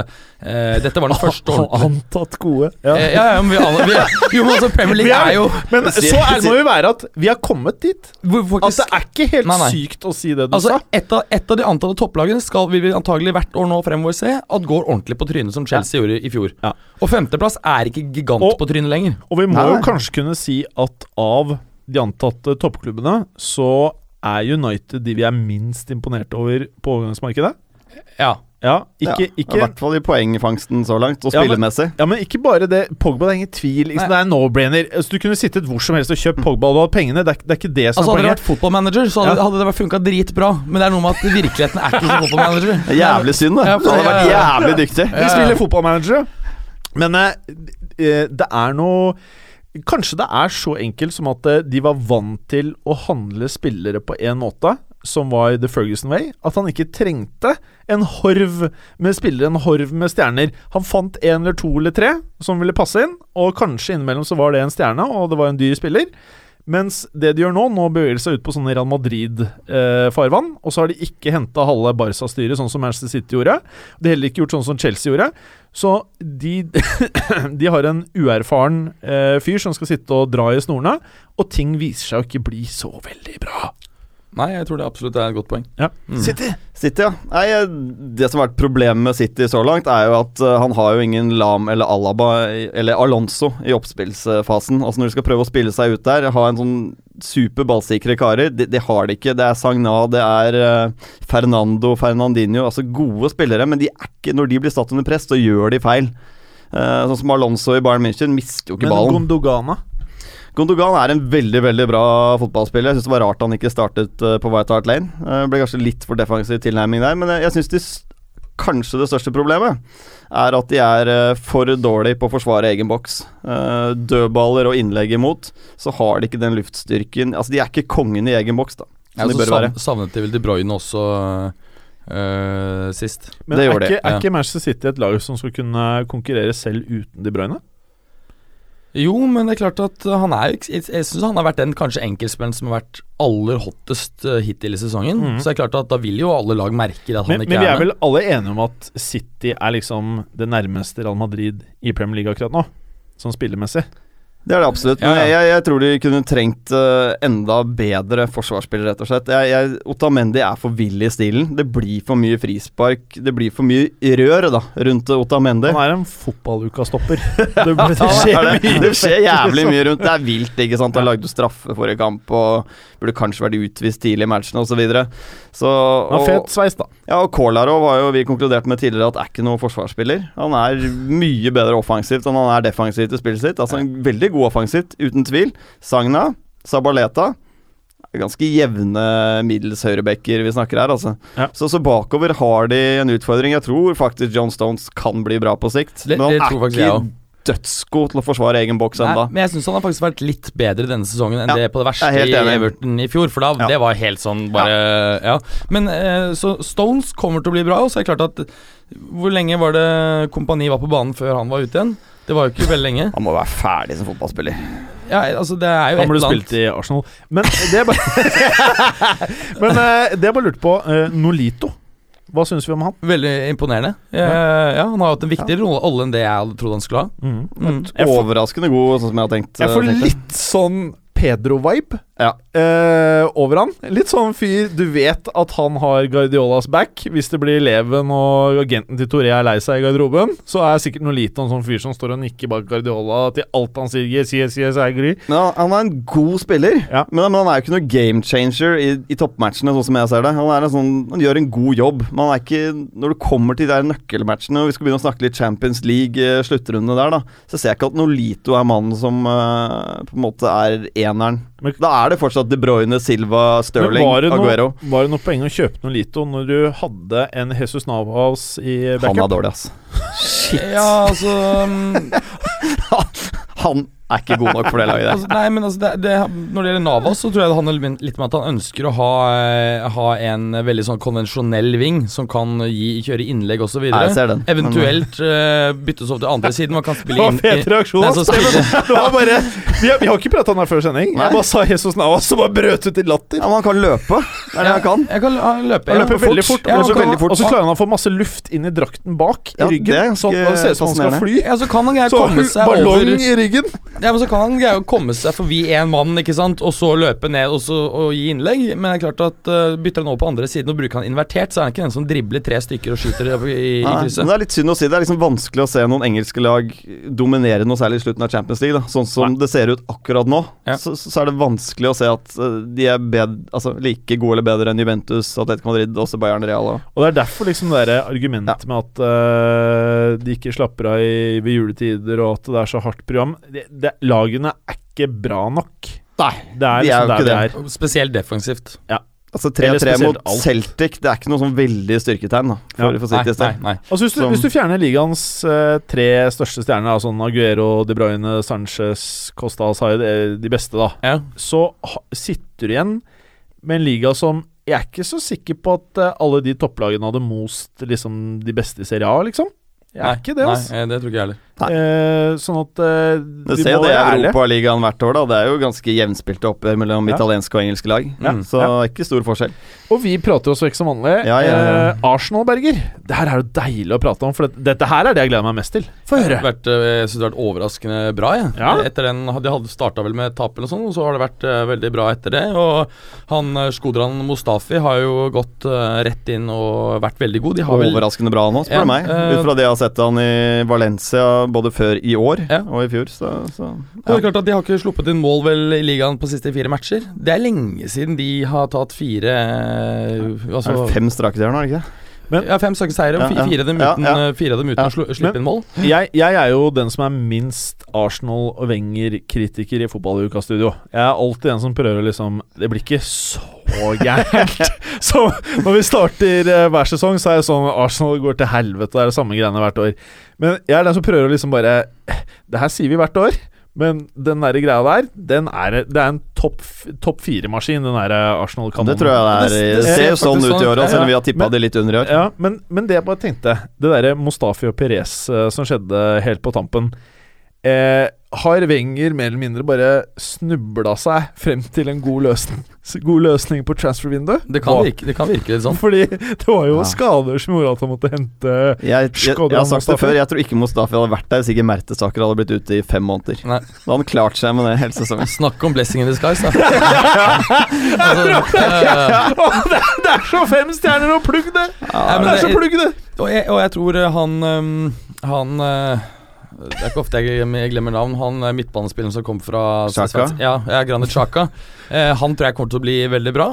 eh, dette var den første ordentlige Antatt gode. Ja. Eh, Ja, ja, men vi, alle, vi, jo, men altså, Premier League er- jo Men Si- så ærlig må vi være at vi har kommet dit. hvor At faktisk, det er ikke helt Nei, nei. sykt å si det du Altså, sa. et av, et av de antatte topplagene skal vi antagelig hvert år nå fremover se at går ordentlig på trynet, som Chelsea gjorde i fjor. Ja. Og femteplass er ikke gigant Og- på trynet lenger. Og vi må Nei, jo kanskje kunne si at av de antatte toppklubbene, så er United de vi er minst imponert over på overgangsmarkedet. Ja. Ja, ikke, ja, I hvert fall i poengfangsten så langt, og Ja, men- spillemessig. Ja, men ikke bare det. Pogba det er ingen tvil. Liksom, det er no-brainer. Altså, du kunne sittet hvor som helst og kjøpt Pogba og du hadde pengene. Det er, det er ikke det som Altså er Hadde det vært fotballmanager, så hadde, Ja. hadde det funka dritbra. Men det er noe med at virkeligheten er ikke som fotballmanager. Det er Jævlig synd, da. Du hadde vært ja, ja. jævlig dyktig. Vi Ja, ja. spiller fotballmanager, Men eh, eh, det er noe Kanskje det er så enkelt som at eh, de var vant til å handle spillere på én måte, som var The Ferguson Way, at han ikke trengte en horv med spillere, en horv med stjerner. Han fant én eller to eller tre som ville passe inn, og kanskje innimellom så var det en stjerne, og det var en dyr spiller. Mens det de gjør nå, nå beveger de seg ut på sånn Real Madrid-farvann. og så har de ikke henta halve Barca-styret, sånn som Manchester City gjorde. De har heller ikke gjort sånn som Chelsea gjorde. Så de, de har en uerfaren eh, fyr som skal sitte og dra i snorene, og ting viser seg å ikke bli så veldig bra. Nei, jeg tror det absolutt er et godt poeng. Ja. Mm. City! City, ja. Nei, det som har vært problemet med City så langt, er jo at uh, han har jo ingen Lam eller Alaba eller Alonso i oppspillsfasen. Altså Når de skal prøve å spille seg ut der, ha en sånn super ballsikre karer, det, det har de ikke. Det er Sagna, det er uh, Fernando, Fernandinho, altså gode spillere, men de er ikke, når de blir satt under press, så gjør de feil. Uh, sånn som Alonso i Bayern München mister jo ikke Men ballen. Gondogana Gundogan er en veldig veldig bra fotballspiller. Jeg syns det var rart han ikke startet eh, på White Hart Lane. Det ble kanskje litt for defensiv tilnærming der, men jeg, jeg syns de kanskje det største problemet er at de er eh, for dårlige på å forsvare egen boks. Eh, dødballer og innlegg imot, så har de ikke den luftstyrken Altså, de er ikke kongen i egen boks, da. Som Ja, de så bør være. savnet de vel De Bruyne også øh, sist. Men Det er, gjorde de, ikke, er ja. ikke Manchester City et lag som skal kunne konkurrere selv uten De Bruyne? Jo, men det er klart at han er Jeg, syns han har vært den kanskje enkeltspilleren som har vært aller hottest uh, hittil i sesongen. Mm. Så det er klart at da vil jo alle lag merke at han Men, ikke men vi er er vel alle enige om at City er liksom det nærmeste Real Madrid i Premier League akkurat nå? Sånn spillemessig. Det er det absolutt. Men Ja, ja. jeg, jeg, tror de kunne trengt eh, enda bedre forsvarsspillere, rett og slett. Jeg, jeg, Otamendi er for vill i stilen. Det blir for mye frispark. Det blir for mye rør da, rundt Otamendi. Han er en fotballukastopper. Det, det skjer det, det. skjer jævlig mye rundt. Det er vilt, ikke sant. Han lagde straffe forrige kamp og burde kanskje vært utvist tidlig i matchen osv. Så, videre. Så og, fet sveis, da. ja, og Kolarov har jo vi konkludert med tidligere at er ikke noen forsvarsspiller. Han er mye bedre offensivt enn han er defensivt i spillet sitt. Altså en Veldig god offensivt, uten tvil. Sagna, Sabaleta Ganske jevne middels høyrebacker vi snakker her, altså. Ja. Så, så bakover har de en utfordring. Jeg tror faktisk John Stones kan bli bra på sikt. Det- men det han tror er ikke også. Dødsgod til å forsvare egen boks ennå. men jeg syns han har faktisk vært litt bedre denne sesongen enn Ja, det på det verste er i. Everton i fjor. For da, Ja. det var helt sånn bare Ja. Men eh, så Stones kommer til å bli bra, og så er det klart at Hvor lenge var det Kompani var på banen før han var ute igjen? Det var jo ikke veldig lenge. Han må være ferdig som fotballspiller. Ja, altså det er jo Han et burde eller annet spilt i Arsenal. Men det er bare Men eh, det jeg bare lurte på eh, Nolito. Hva syns vi om han? Veldig imponerende. Eh, ja, Han har hatt en viktigere rolle enn det jeg hadde trodd han skulle ha. Mm. Mm. Overraskende god, sånn som jeg har tenkt. Jeg får tenkt litt sånn Pedro-vibe Ja. eh, over han. Litt sånn fyr Du vet at han har Guardiolas back. Hvis det blir Leven og agenten til Toré er lei seg i garderoben, så er sikkert Nolito en sånn fyr som står og nikker bak Guardiola til alt han sier. Yes, yes, yes, I. Men han, er en god spiller, Ja. men, men han er jo ikke noe game changer i, i toppmatchene, sånn som jeg ser det. Han, er en sånn, han gjør en god jobb, men han er ikke Når det kommer til de der nøkkelmatchene, og vi skal begynne å snakke litt Champions League-sluttrunde der, da, så ser jeg ikke at Nolito er mannen som uh, på en måte er eneren. Men- da er det fortsatt De Bruyne, Silva, Sterling, var noe, Aguero. var det noe poeng å kjøpe noe Lito når du hadde en Jesus Navas i backup? Han er dårlig, ass. Shit. Ja, altså um... Han er ikke god nok for det laget der. altså, nei, men altså det, det, Når det gjelder Navas, så tror jeg det handler litt om at han ønsker å ha, eh, ha en veldig sånn konvensjonell ving som kan gi, kjøre innlegg osv. Eventuelt uh, byttes over til andre siden. Man kan Det spille inn fet reaksjon. Nei, ass. så Det var bare Vi har, vi har ikke prata om det før sending. Nei. Jeg bare sa Jesus Navas, Som bare brøt ut i latter. Ja, men han kan løpe. Det er det han kan. Jeg kan. Han ja. løper veldig fort, Ja, og så han kan- veldig fort. og så klarer han å få masse luft inn i drakten bak Ja, i ryggen. Sånn at det ser ut som han skal fly. Ja, så kan han greie å komme seg ballong over i ryggen. Ja, men så kan han greie å komme seg forbi én mann, ikke sant, og så løpe ned og, så, og gi innlegg. Men det er klart at uh, bytter han over på andre siden og bruker han invertert, så er han ikke den som dribler tre stykker og skyter i, i, i Nei, men krysset. det er litt synd å si. Det er liksom vanskelig å se noen engelske lag dominere noe særlig i slutten av Champions League. Da. Sånn som det ser ut akkurat nå, Ja. så, så er det vanskelig å se at eh, de er bed, altså, like gode eller bedre enn Juventus, Atletico Madrid, også Bayern Real. og- Og det er derfor liksom det der argumentet med at uh, de ikke slapper av i, ved juletider, og at det er så hardt program det, det, Lagene er ikke bra nok. Nei, Det er de er liksom jo ikke det. er. Spesielt defensivt. Altså 3-3 mot alt. Celtic, det er ikke noe sånn veldig styrketegn, da, for, Ja. for Nei, nei, nei. Altså hvis, du, Som- hvis du fjerner ligaens uh, tre største stjerner, altså Aguero, De Bruyne, Sanchez, Costa Hazard, eh, de beste, da, Ja. så ha, sitter du igjen med en liga som Jeg er ikke så sikker på at eh, alle de topplagene hadde most liksom, de beste i Serie A, liksom. Jeg er Nei, ikke det, altså. Nei, det tror ikke jeg heller. Eh, sånn at eh, Du ser jo det i. Europaligaen hvert år, da. Det er jo ganske jevnspilte oppgjør mellom Ja. italienske og engelske lag. Ja. Så Ja. ikke stor forskjell. Og vi prater jo så ikke som vanlig. Ja, ja, ja. Eh, Arsenal, Berger. Det her er jo deilig å prate om, for det, dette her er det jeg gleder meg mest til. Få høre. eh, jeg syns det har vært overraskende bra. Jeg. Ja. Etter den, De hadde starta vel med tap, eller sånn, og så har det vært eh, veldig bra etter det. Og han eh, Skodran Mustafi har jo gått eh, rett inn og vært veldig god. De har vel Overraskende bra nå, spør Ja, du meg. eh, Ut fra det jeg har sett han i Valencia både før i år Ja. og i fjor. Så, så ja. det er klart at De har ikke sluppet inn mål vel i ligaen på siste fire matcher. Det er lenge siden de har tatt fire eh, altså, fem strake seire nå, er det ikke? Ja, fem stykker seire, og fire av dem uten, eh, av dem uten å slippe inn mål. Jeg, jeg er jo den som er minst Arsenal- og Wenger-kritiker i fotballuka-studio. Jeg er alltid den som prøver å liksom Det blir ikke så gærent. så når vi starter eh, hver sesong, så er det sånn Arsenal går til helvete, og det er det samme greiene hvert år. Men jeg er den som prøver å liksom bare Det her sier vi hvert år. Men den der greia der, den er, det er en topp top fire-maskin, den der Arsenal-kanonen. Det tror jeg det er. Det- ser jo sånn ut i sånn år òg, selv om vi har tippa det litt under i år. Ja, men, men det jeg bare tenkte Det derre Mustafi og Perez eh, som skjedde helt på tampen eh, Har Wenger mer eller mindre bare snubla seg frem til en god løsning God løsning på transfer window? Det kan, virke, det kan virke litt sånn. Fordi det var jo Ja. skader som gjorde at han måtte hente Jeg, jeg, jeg, har sagt det før, jeg tror ikke Mustafi hadde vært der hvis ikke Mertesaker hadde blitt ute i fem måneder. Nei. Da hadde han klart seg med det hele sesongen. Snakk om blessing in disguise, da. altså, eh, det, det er så fem stjerner å plugg, det! Ja, det er så plugg det! og, jeg, og jeg tror eh, han um, Han eh, Det er ikke ofte jeg jeg glemmer navn. Han er midtbanespilleren som kom fra Chaka? Ja, ja Granit Xhaka. Eh, han tror jeg kommer til å bli veldig bra.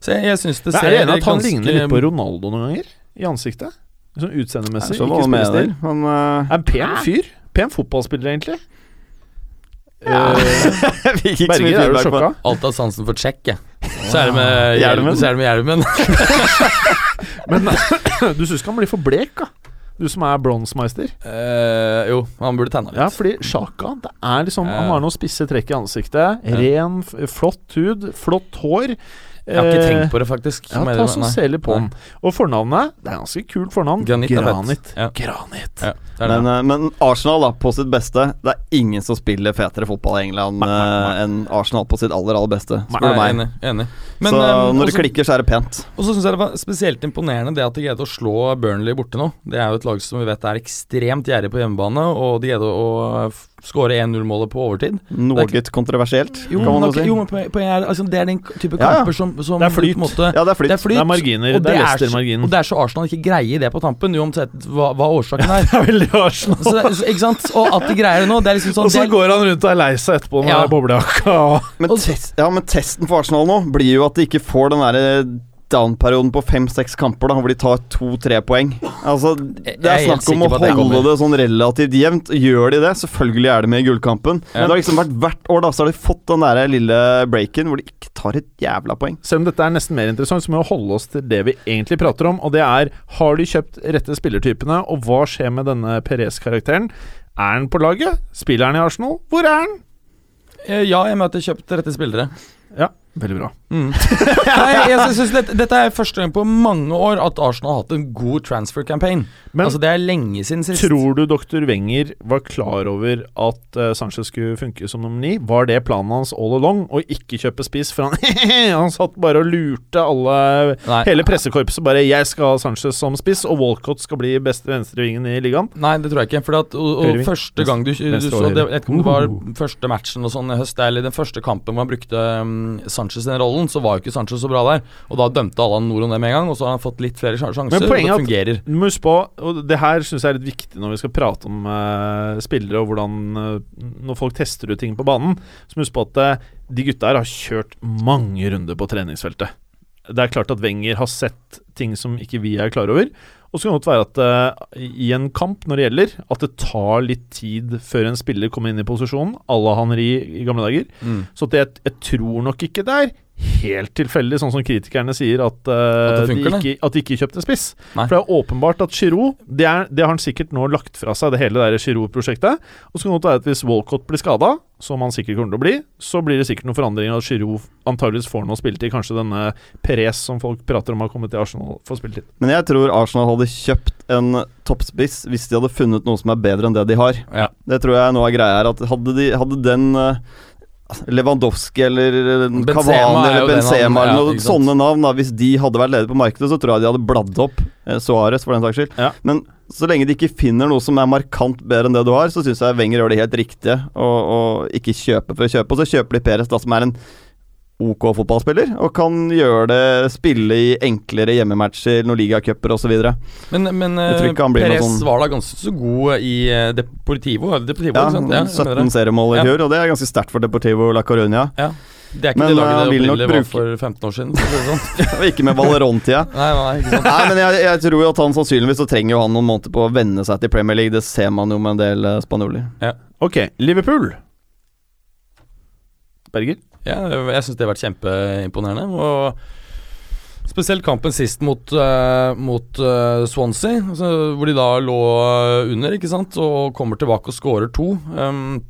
Så jeg, jeg syns det ser er det enig at han ligner litt på Ronaldo noen ganger? I ansiktet? Sånn utseendemessig. Så Ikke han spillestil. Han, uh... Er en pen fyr. Pen fotballspiller, egentlig. Ja. Eh, Berger, er jo sjokka? Alt har sansen for Tsjekk, jeg. Så er det med hjelmen. Så er det med hjelmen. Men du syns ikke han blir for blek, da? Du som er bronsemeister. Eh, jo, han burde tegna litt. Ja, fordi Sjaka det er liksom, Han har noen spisse trekk i ansiktet. Ren, flott hud, flott hår. Jeg har ikke Eh, tenkt på det, faktisk. Ja, ta så se litt på den. Og fornavnet Det er ganske kult fornavn. Granit er. Granit. Ja. Granit. Ja, det det. Men, eh, men Arsenal, da, på sitt beste Det er ingen som spiller fetere fotball i England eh, enn Arsenal på sitt aller, aller beste, spør du meg. enig. enig. Men, så når det klikker, så er det pent. Og så syns jeg det var spesielt imponerende det at de greide å slå Burnley borte nå. Det er jo et lag som vi vet er ekstremt gjerrig på hjemmebane, og de greide å skåre 1-0-målet på overtid. Noe kontroversielt, Jo, kan man jo si. jo, men poenget er altså, det er den type Ja, ja. som, som Det er flyt. måte, Ja, det er flytt. Det er flyt. Det er marginer. og Det er Leicester-marginen. Og det er så Arsenal ikke greier det på tampen, uansett hva, hva årsaken er. Det er veldig Arsenal. Så, så, ikke sant? Og at de greier det nå, det er liksom sånn og så det går han rundt og er lei seg etterpå med Ja. ja. boblejakka. Men, test, ja, men testen for Arsenal nå blir jo at de ikke får den derre down-perioden på fem-seks kamper, da hvor de tar to-tre poeng. Altså, Det er er snakk om å holde det det sånn relativt jevnt. Gjør de det, selvfølgelig er det med i gullkampen. Ja. Men det har liksom vært hvert år, da, så har de fått den der lille breaken hvor de ikke tar et jævla poeng. Selv om dette er nesten mer interessant, så må vi holde oss til det vi egentlig prater om. Og det er har de kjøpt rette spillertypene, og hva skjer med denne Perez-karakteren? Er han på laget? Spiller han i Arsenal? Hvor er han? Eh, Ja, jeg møter kjøpt rette spillere. Ja, veldig bra. Mm. Nei, jeg synes dette, dette er første gang på mange år at Arsenal har hatt en god transfer campaign. Men altså Det er lenge siden sist. tror du doktor Wenger var klar over at uh, Sanchez skulle funke som nummer ni? Var det planen hans all along, å ikke kjøpe spiss? For han, han satt bare og lurte alle Nei. Hele pressekorpset bare 'Jeg skal ha Sanchez som spiss, og Walcott skal bli beste venstrevingen i ligaen'. Nei, det tror jeg ikke. For at, og, og første gang du, du du så det. Jeg vet ikke om det var Uh. første matchen og sånn i høst, eller den første kampen hvor han brukte um, Sanchez sin den rollen, så var jo ikke Sancho så bra der. Og da dømte Allan Noron det med en gang, og så har han fått litt flere sjanser. Men og poenget er det at- fungerer. Må huske på, og det her syns jeg er litt viktig når vi skal prate om uh, spillere, og hvordan uh, Når folk tester ut ting på banen, så må huske på at uh, de gutta her har kjørt mange runder på treningsfeltet. Det er klart at Wenger har sett ting som ikke vi er klar over. Og så kan det godt være at uh, i en kamp, når det gjelder, at det tar litt tid før en spiller kommer inn i posisjonen, à la Henri i gamle dager. Mm. Så at jeg, jeg tror nok ikke det er helt tilfeldig, sånn som kritikerne sier, at, uh, At funker, de, ikke, at de ikke kjøpte spiss. Nei. For det er åpenbart at Giroud det, er, det har han sikkert nå lagt fra seg, det hele Giroud-prosjektet. Og så kan det godt være at hvis Walcott blir skada, som han sikkert kommer til å bli, så blir det sikkert noen forandringer, at Giroud antageligvis får noe spilletid. Kanskje denne Perez som folk prater om har kommet til Arsenal, får spilletid. Men jeg tror Arsenal hadde kjøpt en toppspiss hvis de hadde funnet noe som er bedre enn det de har. Ja. Det tror jeg nå er greia her. At hadde, de, hadde den eh, Lewandowski eller eh, Benzema Cavani er eller Benzema han- eller ja, noen sånne navn, da, hvis de hadde vært ledige på markedet, så tror jeg de hadde bladd opp eh, Suarez, for den saks skyld. Ja. Men så lenge de ikke finner noe som er markant bedre enn det du har, så syns jeg Wenger gjør det helt riktige og, og ikke kjøpe for å kjøpe. Og så kjøper de Perez, da, som er en OK fotballspiller, og kan gjøre det spille i enklere hjemmematcher, noen ligacuper osv. Men, men eh, Perez sånn- var da ganske så god i eh, Deportivo. Deportivo Ja. Ja, 17 seriemål i Ja. og det er ganske sterkt for Deportivo la Coruña. Ja. Det er ikke Men, det eh, laget det vil opprinnelig var for 15 år siden. det sånn. Ikke med Valeron-tida. Nei, nei, ikke sant. Nei, men jeg, jeg tror jo at han sannsynligvis så trenger jo han noen måneder på å venne seg til Premier League. Det ser man jo med en del spanjoler. Ja. Ok, Liverpool. Berger? Ja, jeg syns det har vært kjempeimponerende. Og spesielt kampen sist mot, uh, mot uh, Swansea, altså, hvor de da lå under, ikke sant, og kommer tilbake og skårer to. Um,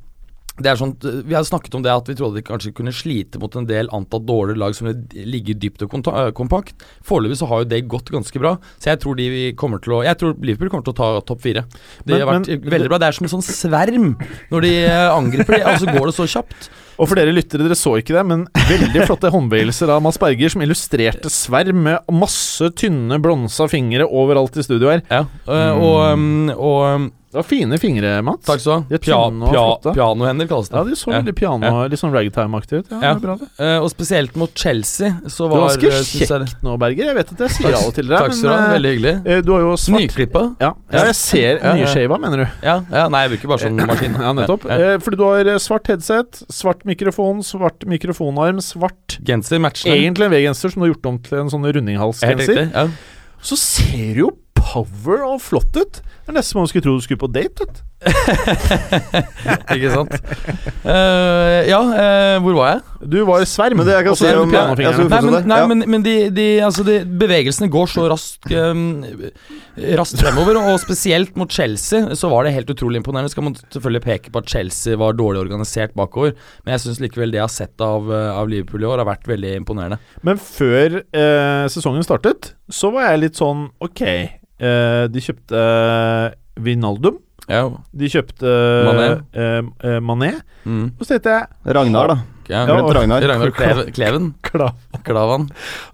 sånn, Vi har snakket om det at vi trodde de kanskje kunne slite mot en del antatt dårligere lag som ligger dypt og eh, kompakt. Foreløpig så har jo det gått ganske bra, så jeg tror de kommer til å Jeg tror Liverpool kommer til å ta topp fire. Det Men- har vært men- veldig bra. Det er som en sånn sverm når de eh, angriper, og så går det så kjapt. Og for dere lyttere, dere så ikke det, men veldig flotte håndbevegelser av Mads Berger, som illustrerte sverm med masse tynne, blonsa fingre overalt i studio her. Ja, øh, og, um, og um, Det var fine fingre, Mats. Takk skal du ha. Pia, pia, pianohender kalles det. Ja, de så veldig piano, litt sånn ragtime-aktig ut. Ja, Ja. bra det. Uh, og spesielt mot Chelsea så Du er var ganske eh, kjekk nå, Berger. Jeg vet at jeg sier Takk- til deg, Takk skal du ha. men Veldig hyggelig. eh, du har jo svart Nyklippa. Ja, ja, jeg ser Ja, ja. nyshava, mener du. Ja, ja, nei, jeg bruker bare sånn maskin. Ja, nettopp. Ja, ja. Eh, fordi du har eh, svart headset, svart mikrofon, svart mikrofonarm, svart Genser matchende. Egentlig en V-genser som du har gjort om til en sånn rundinghalsgenser. Så ser du jo cover og flott ut. Det er nesten som man skulle tro du skulle på date. Vet. Ikke sant? Uh, ja, uh, hvor var jeg? Du var i sverm. Men det jeg kan si om- jeg, jeg Nei, men, nei, Ja. men, men de, de, altså de bevegelsene går så raskt um, Raskt fremover, og spesielt mot Chelsea så var det helt utrolig imponerende. Skal man selvfølgelig peke på at Chelsea var dårlig organisert bakover, men jeg syns likevel det jeg har sett av, eh, av Liverpool i år, har vært veldig imponerende. Men før uh, sesongen startet, så var jeg litt sånn Ok, de kjøpte eh, Vinaldum. Ja, De kjøpte Mané. eh, eh, Mané. mm. Og så tenkte jeg Ragnar, da. ja, Ja, Ragnar. Ragnar Kleven, Kleven Klavan.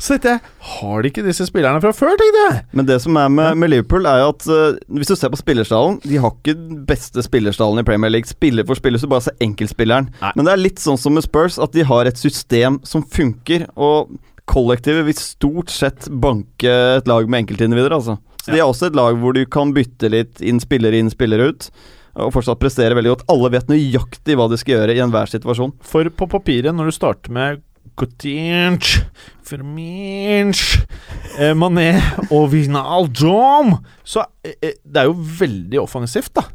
Så tenkte jeg Har de ikke disse spillerne fra før, tenkte jeg. Men det som er med, med Liverpool, er jo at uh, hvis du ser på spillerstallen De har ikke den beste spillerstallen i Premier League. Spiller for spiller, så bare ser enkeltspilleren. Nei. Men det er litt sånn som med Spurs, at de har et system som funker. Og kollektivet vil stort sett banke et lag med enkeltindivider, altså. Så de er også et lag hvor du kan bytte litt inn spillere inn, spillere ut. Og fortsatt prestere veldig godt. Alle vet nøyaktig hva de skal gjøre i enhver situasjon. For på papiret, når du starter med Coutinch, Firminch, eh, Mané og Vinaldom så eh, eh, det er jo veldig offensivt, da.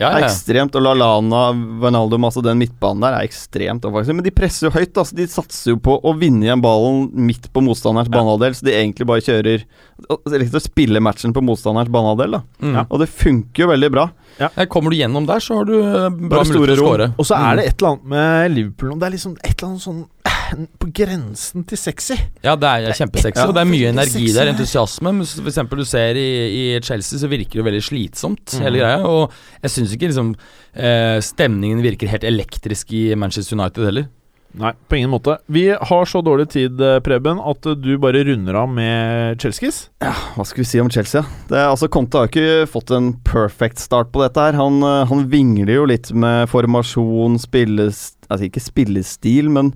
Ja, er ekstremt. Og Lallana, Wijnaldum, altså den midtbanen der, er ekstremt offensiv. Men de presser jo høyt. altså De satser jo på å vinne igjen ballen midt på motstanderens banehalvdel, så de egentlig bare kjører Eller å spille matchen på motstanderens banehalvdel, da. Mm. Og det funker jo veldig bra. Ja, Kommer du gjennom der, så har du bra Bare store mulighet til å skåre. Og så Mm. er det et eller annet med Liverpool Det er liksom et eller annet sånn på grensen til sexy. Ja, det er kjempesexy, og det er mye energi sexy, der, entusiasme. Men for eksempel du ser i, i Chelsea, så virker det veldig slitsomt, mm. hele greia. Og jeg syns ikke liksom eh, stemningen virker helt elektrisk i Manchester United heller. Nei, på ingen måte. Vi har så dårlig tid, eh, Preben, at eh, du bare runder av med Chelskis. Hva skal vi si om Chelsea? Det, er- altså Conte har ikke fått en perfect start på dette her. Han, han vingler jo litt med formasjon, spilles... Altså ikke spillestil, men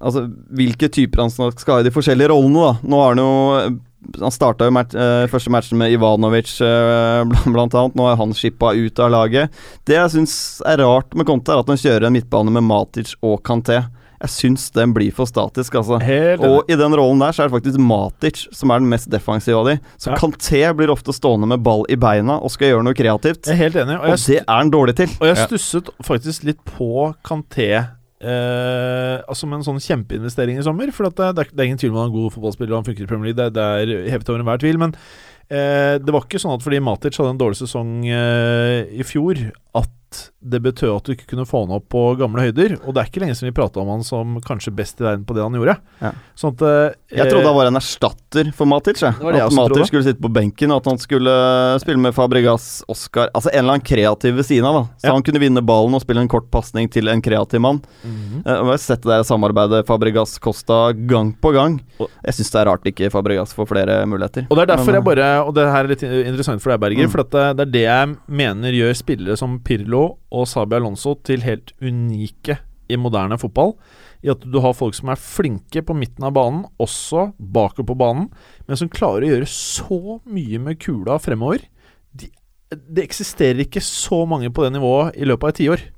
Altså hvilke typer han skal ha i de forskjellige rollene, da. Nå har han jo han starta jo match, eh, første matchen med Ivanovic, eh, blant annet. Nå er han skippa ut av laget. Det jeg syns er rart med Conte, er at han kjører en midtbane med Matic og Kanté. Jeg syns den blir for statisk, altså. Helt Og i den rollen der så er det faktisk Matic som er den mest defensive av de. Så Ja. Kanté blir ofte stående med ball i beina og skal gjøre noe kreativt. Jeg er helt enig. Og Og det er han dårlig til. og jeg stusset faktisk litt på Kanté eh, altså med en sånn kjempeinvestering i sommer. For det, det er ingen tvil om han er en god fotballspiller og han funker i Premier League. Det, det er hevet over enhver tvil. Men uh, det var ikke sånn at fordi Matic hadde en dårlig sesong uh, i fjor, at det betød at du ikke kunne få han opp på gamle høyder. Og det er ikke lenge siden vi prata om han som kanskje best i verden på det han gjorde. Ja. Sånn at eh, Jeg trodde han var en erstatter for Matic. Jeg. Det det at Matic skulle sitte på benken, og at han skulle spille med Fabregas, Oscar Altså en eller annen kreativ ved siden av. da Så Ja. han kunne vinne ballen og spille en kort pasning til en kreativ mann. Eh, og Jeg har sett det der samarbeidet Fabregas-Costa gang på gang. Og- Jeg syns det er rart ikke Fabregas får flere muligheter. Og det er derfor Men, jeg bare Og det her er litt interessant for deg, Berger. Mm. For at det, det er det jeg mener gjør spillere som Pirlo og Sabi Alonso til helt unike i moderne fotball. I at du har folk som er flinke på midten av banen, også bakover på banen, men som klarer å gjøre så mye med kula fremover. De, det eksisterer ikke så mange på det nivået i løpet av et tiår.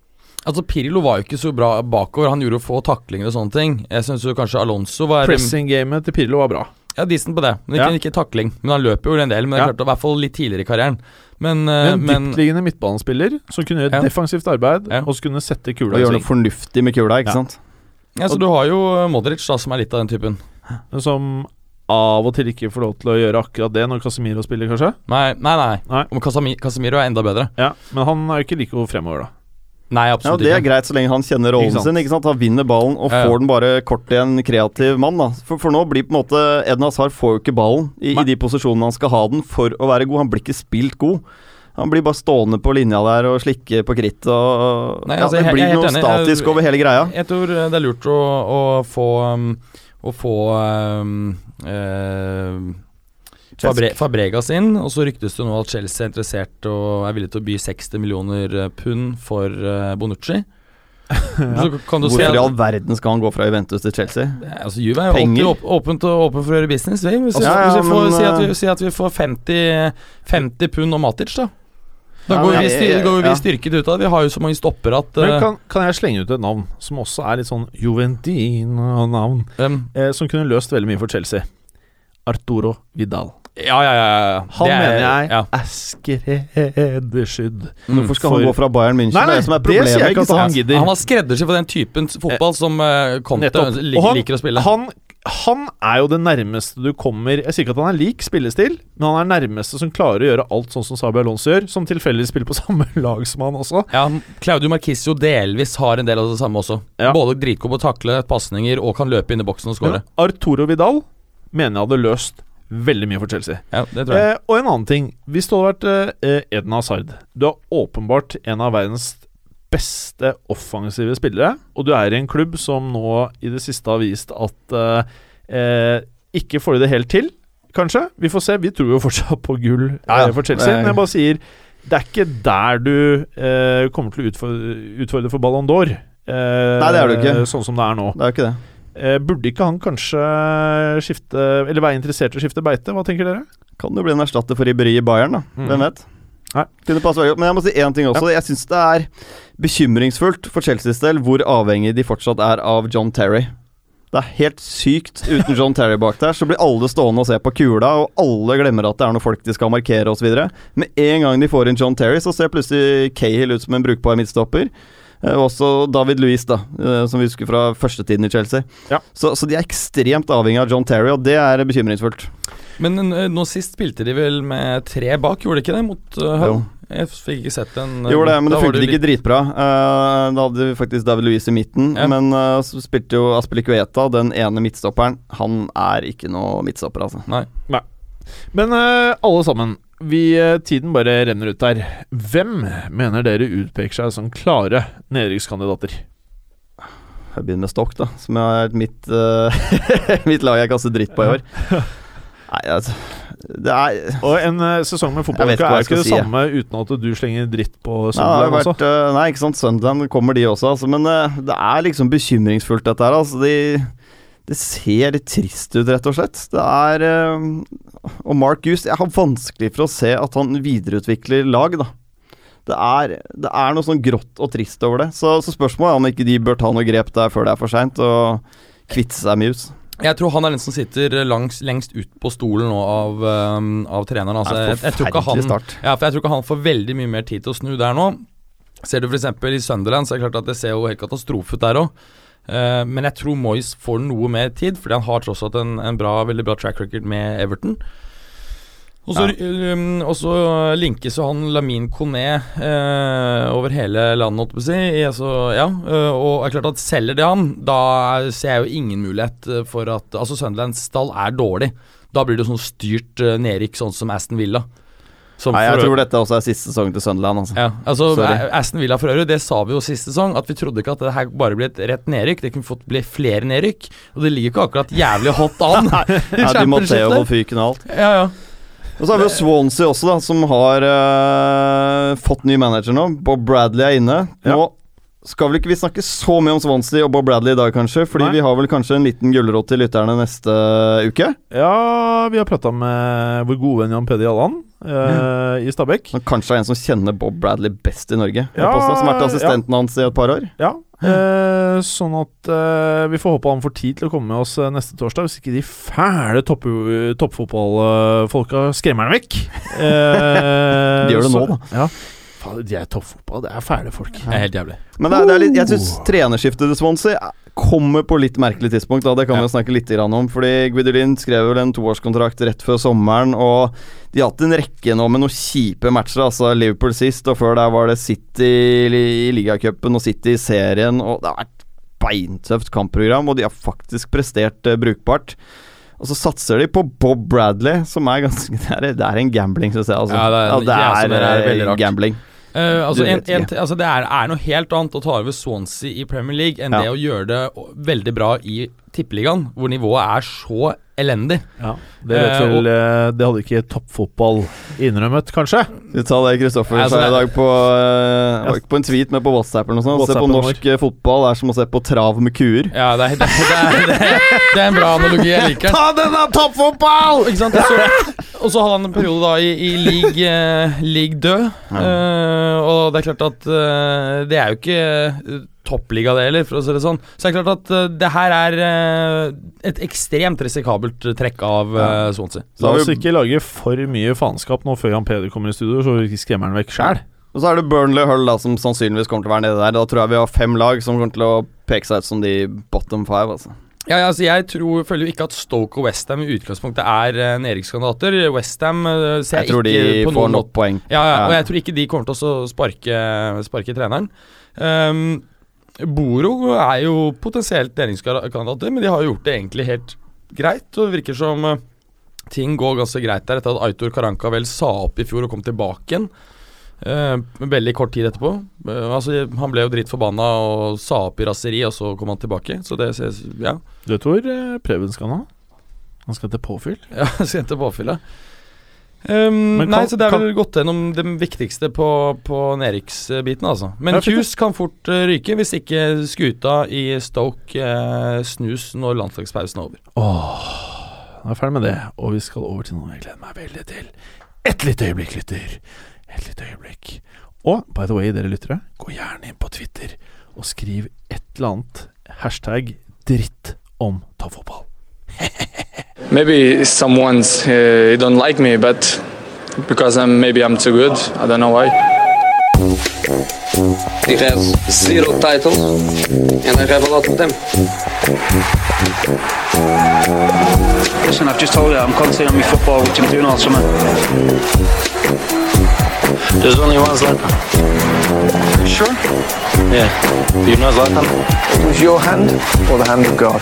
Altså Pirlo var jo ikke så bra bakover, han gjorde jo få taklinger og sånne ting. Jeg syns kanskje Alonso var Pressing-gamet til Pirlo var bra. Ja, decent på det, men ikke, Ja. ikke takling. Men han løper jo en del, men det er Ja. klart, i hvert fall litt tidligere i karrieren. Men, uh, En men dyptliggende midtbanespiller som kunne gjøre Ja. defensivt arbeid, Ja. og som kunne sette kula Og gjøre noe fornuftig med kula, ikke Ja. sant. ja, så du har jo Modric, da, som er litt av den typen. Som av og til ikke får lov til å gjøre akkurat det når Casemiro spiller, kanskje. Nei, nei, nei. Nei. Casemiro er enda bedre. Ja, Men han er jo ikke like god fremover, da. Nei, absolutt Ja, Det er ikke. greit så lenge han kjenner Ikke rollen sant. sin. ikke sant? Han vinner ballen og får den bare kort til en kreativ mann. da For, for nå blir på en måte Edna Hazard får jo ikke ballen i, i de posisjonene han skal ha den for å være god. Han blir ikke spilt god. Han blir bare stående på linja der og slikke på kritt. Og, Nei, ja, altså, det blir noe enig. statisk Jeg- over hele greia. Jeg tror det er lurt å, å få um, Å få um, eh, Fabre, Fabregas inn, og så ryktes det nå at Chelsea er interessert og er villig til å by 60 millioner eh, pund for uh, Bonucci. ja. kan du Hvorfor i all verden skal han gå fra Juventus til Chelsea? altså, Juve er jo Penger. alltid åp åpent og åpen for å gjøre business. Vi. Hvis, Ja, ja, hvis vi får, men, si, at vi, eh, si at vi får 50, 50 pund og Matic, da. Da går vi, styr, går vi styrket ut av det. Vi har jo så mange stopper at Men eh, kan, kan jeg slenge ut et navn som også er litt sånn Juventino-navn, um, eh, som kunne løst veldig mye for Chelsea? Arturo Vidal. Ja, ja, ja. ja. Han Det er- mener jeg ja. er skreddersydd. Hvorfor skal For- han gå fra Bayern München? Nei, nei, det det som er sier problemet. jeg ikke at han gidder. Han har skreddersydd for den typen fotball som uh, Conte lik, han- liker å spille. Han, han er jo det nærmeste du kommer Jeg sier ikke at han er lik spillestil, men han er nærmeste som klarer å gjøre alt sånn som Sabi Alonso gjør, som tilfeldigvis spiller på samme lag som han også. Ja, Claudio Marquisio delvis har en del av det samme også. Ja. Både dritgod på å takle pasninger og kan løpe inn i boksen og skåre. Arturo Vidal mener jeg hadde løst veldig mye for Chelsea. Ja, det tror jeg. Eh, og en annen ting. Hvis du hadde vært eh, Eden Hazard Du er åpenbart en av verdens beste offensive spillere, og du er i en klubb som nå i det siste har vist at eh, eh, ikke får de det helt til, kanskje. Vi får se. Vi tror jo fortsatt på gull Ja, ja. eh, for Chelsea, Eh. men jeg bare sier det er ikke der du eh, kommer til å utfordre, utfordre for Ballon d'Or. Eh, Nei, det er du ikke. Sånn som det er nå. Det er ikke det. Eh, burde ikke han kanskje skifte Eller være interessert i å skifte beite? Hva tenker dere? Kan jo bli en erstatter for Riberi i Bayern, da. Mm. Hvem vet? Nei. Kunne passe veldig godt. Men jeg må si én ting også. Jeg syns det er bekymringsfullt for Chelseas del hvor avhengig de fortsatt er av John Terry. Det er helt sykt. Uten John Terry bak der, så blir alle stående og se på kula, og alle glemmer at det er noen folk de skal markere osv. Med en gang de får inn John Terry, så ser plutselig Cahill ut som en brukbar midtstopper. Eh, Også David Louis, da, eh, som vi husker fra førstetiden i Chelsea. Ja. Så, så de er ekstremt avhengig av John Terry, og det er bekymringsfullt. Men eh, nå sist spilte de vel med tre bak, gjorde de ikke det? Mot Hull? Jeg fikk ikke sett den. Gjorde det, men det funket ikke litt- dritbra. Da hadde vi faktisk David Louise i midten, Ja. men så spilte jo Aspilicueta, den ene midtstopperen. Han er ikke noe midtstopper, altså. Nei. Men eh, alle sammen, vi, eh, tiden bare renner ut der. Hvem mener dere utpeker seg som klare nedrykkskandidater? Jeg begynner med Stokk, da, som er mitt, uh, mitt lag jeg kaster dritt på i år. Nei, altså Det er Og en uh, sesong med fotball ikke er ikke det si, samme jeg. uten at du slenger dritt på Sunderland også. Uh, nei, ikke sant. Sunderland kommer de også, altså. Men det er liksom bekymringsfullt, dette her. Altså, de, det ser litt trist ut, rett og slett. Det er eh, Og Mark Goose Jeg har vanskelig for å se at han videreutvikler lag, da. Det er, det er noe sånn grått og trist over det. Så, så spørsmålet er om ikke de bør ta noe grep der før det er for seint, og kvitte seg med Hughes. Jeg tror han er den som sitter langs, lengst ut på stolen nå av, um, av treneren. Altså, jeg, jeg, tror han, ja, jeg tror ikke han får veldig mye mer tid til å snu der nå. Ser du f.eks. i Sunderland, så er det klart at det ser jo helt katastrofe ut der òg. Men jeg tror Moyes får noe mer tid, fordi han har tross alt en, en bra, veldig bra track record med Everton. Og så, um, og så linkes jo han Lamin Kone uh, over hele landet, holdt jeg på å si. Altså, ja, uh, og er klart at selger de han, da ser jeg jo ingen mulighet eh, for at Altså, Sunderlands stall er dårlig. Da blir det sånn styrt nedrykk, sånn som Aston Villa. Nei, jeg tror dette også er siste sesong til Sunderland, altså. ja, altså Aston Villa for øvrig, det sa vi jo sist sesong, at vi trodde ikke at det her bare ble et rett nedrykk. Det kunne fått bli flere nedrykk. Og det ligger ikke akkurat jævlig hot an. Nei, Ja, de måtte jo få fyken og alt. Ja, ja. Og så har vi jo Swansea også, da, som har eh, fått ny manager nå. Bob Bradley er inne. Nå skal vel ikke vi snakke så mye om Swansea og Bob Bradley i dag, kanskje? Fordi Nei. vi har vel kanskje en liten gulrot til lytterne neste uke? Ja, vi har prata med vår gode venn Jan Peder Jalland eh, i Stabekk. Kanskje kanskje er en som kjenner Bob Bradley best i Norge. Ja, påstå, som har vært assistenten hans i et par år. Ja, eh, sånn at eh, vi får håpe han får tid til å komme med oss eh, neste torsdag, hvis ikke de fæle topp, toppfotballfolka skremmer han vekk. Eh, De gjør det så- nå, da. Ja. Faen, de er toppfotball, det er fæle folk. Det er helt jævlig. Men det er, det er litt, jeg syns Oh. trenerskiftet til Swansea kommer på litt merkelig tidspunkt. Da. Det kan vi jo snakke litt om. Fordi Guidolin skrev vel en toårskontrakt rett før sommeren. Og de har hatt en rekke nå med noen kjipe matcher. Altså Liverpool sist, og før der var det City i, ligacupen og City i serien. Og det har vært beintøft kampprogram, og de har faktisk prestert eh, brukbart. Og så satser de på Bob Bradley, som er ganske Det er, det er en gambling, syns jeg. Altså. Ja, det er- Ja, det er, det er veldig rart. gambling. Eh, altså, en, en, altså Det er, er noe helt annet å ta over Swansea i Premier League enn Ja. det å gjøre det veldig bra i Tippeligaen, hvor nivået er så elendig. Ja, det vet Eh, vel og, Det hadde ikke toppfotball innrømmet, kanskje? Vi tar det Kristoffer sa i dag på, uh, ja. på en tweet, med på WhatsApp eller noe sånt. Se på norsk eh, fotball er som å se på trav med kuer. Ja, det er, det, det, er, det, er, det er en bra analogi. Jeg liker den. Ta denne toppfotball! Ikke sant? Og så, hadde han en periode da i, i league, eh, league død. Eh, og det er klart at eh, det er jo ikke toppliga, det heller, for å si det sånn. Så det er klart at eh, det her er eh, et ekstremt risikabelt trekk av uh, Swansea. La oss ikke lage for mye faenskap nå før Jan Peder kommer i studio, så vi ikke skremmer han vekk sjæl. Og så er det Burnley og Hull da, som sannsynligvis kommer til å være nede der. Da tror jeg vi har fem lag som kommer til å peke seg ut som de bottom five. altså. Ja, ja, altså jeg tror, føler jo ikke at Stoke og Westham i utgangspunktet er uh, nedrykkskandidater. Westham uh, ser Jeg jeg, tror de ikke på får nok poeng. ja, ja, og jeg tror ikke de kommer til å sparke, sparke treneren. Um, Boro er jo potensielt nedrykkskandidater, men de har jo gjort det egentlig helt greit. Og det virker som uh, ting går ganske greit der etter at Aitor Karanka vel sa opp i fjor og kom tilbake igjen. Uh, veldig kort tid etterpå. Eh, altså, han ble jo drittforbanna og sa opp i raseri, og så kom han tilbake. Så det ses Ja. Du vet hvor eh, Preben skal nå? Han skal til påfyll. Ja, sendte påfyllet. Um, kan, nei, så det er kan- vel gått gjennom det viktigste på, på nedrykksbiten, altså. Men kjus. Hughes kan fort eh, ryke hvis ikke skuta i Stoke eh, snus når landslagspausen er over. Åh, da er jeg ferdig med det, og vi skal over til noe jeg gleder meg veldig til. Et lite øyeblikk, lytter. Et lite øyeblikk. Og by the way, dere lyttere, gå gjerne inn på Twitter og skriv et eller annet hashtag dritt om toppfotball. Maybe someone's uh, don't like me, but because I'm maybe I'm too good. I don't know why. He has zero titles, and I have a lot of them. Listen, I've just told you I'm concentrating on my football, which I'm doing all summer. There's only one Zlatan. Sure? Yeah. You know Zlatan? It was your hand or the hand of God?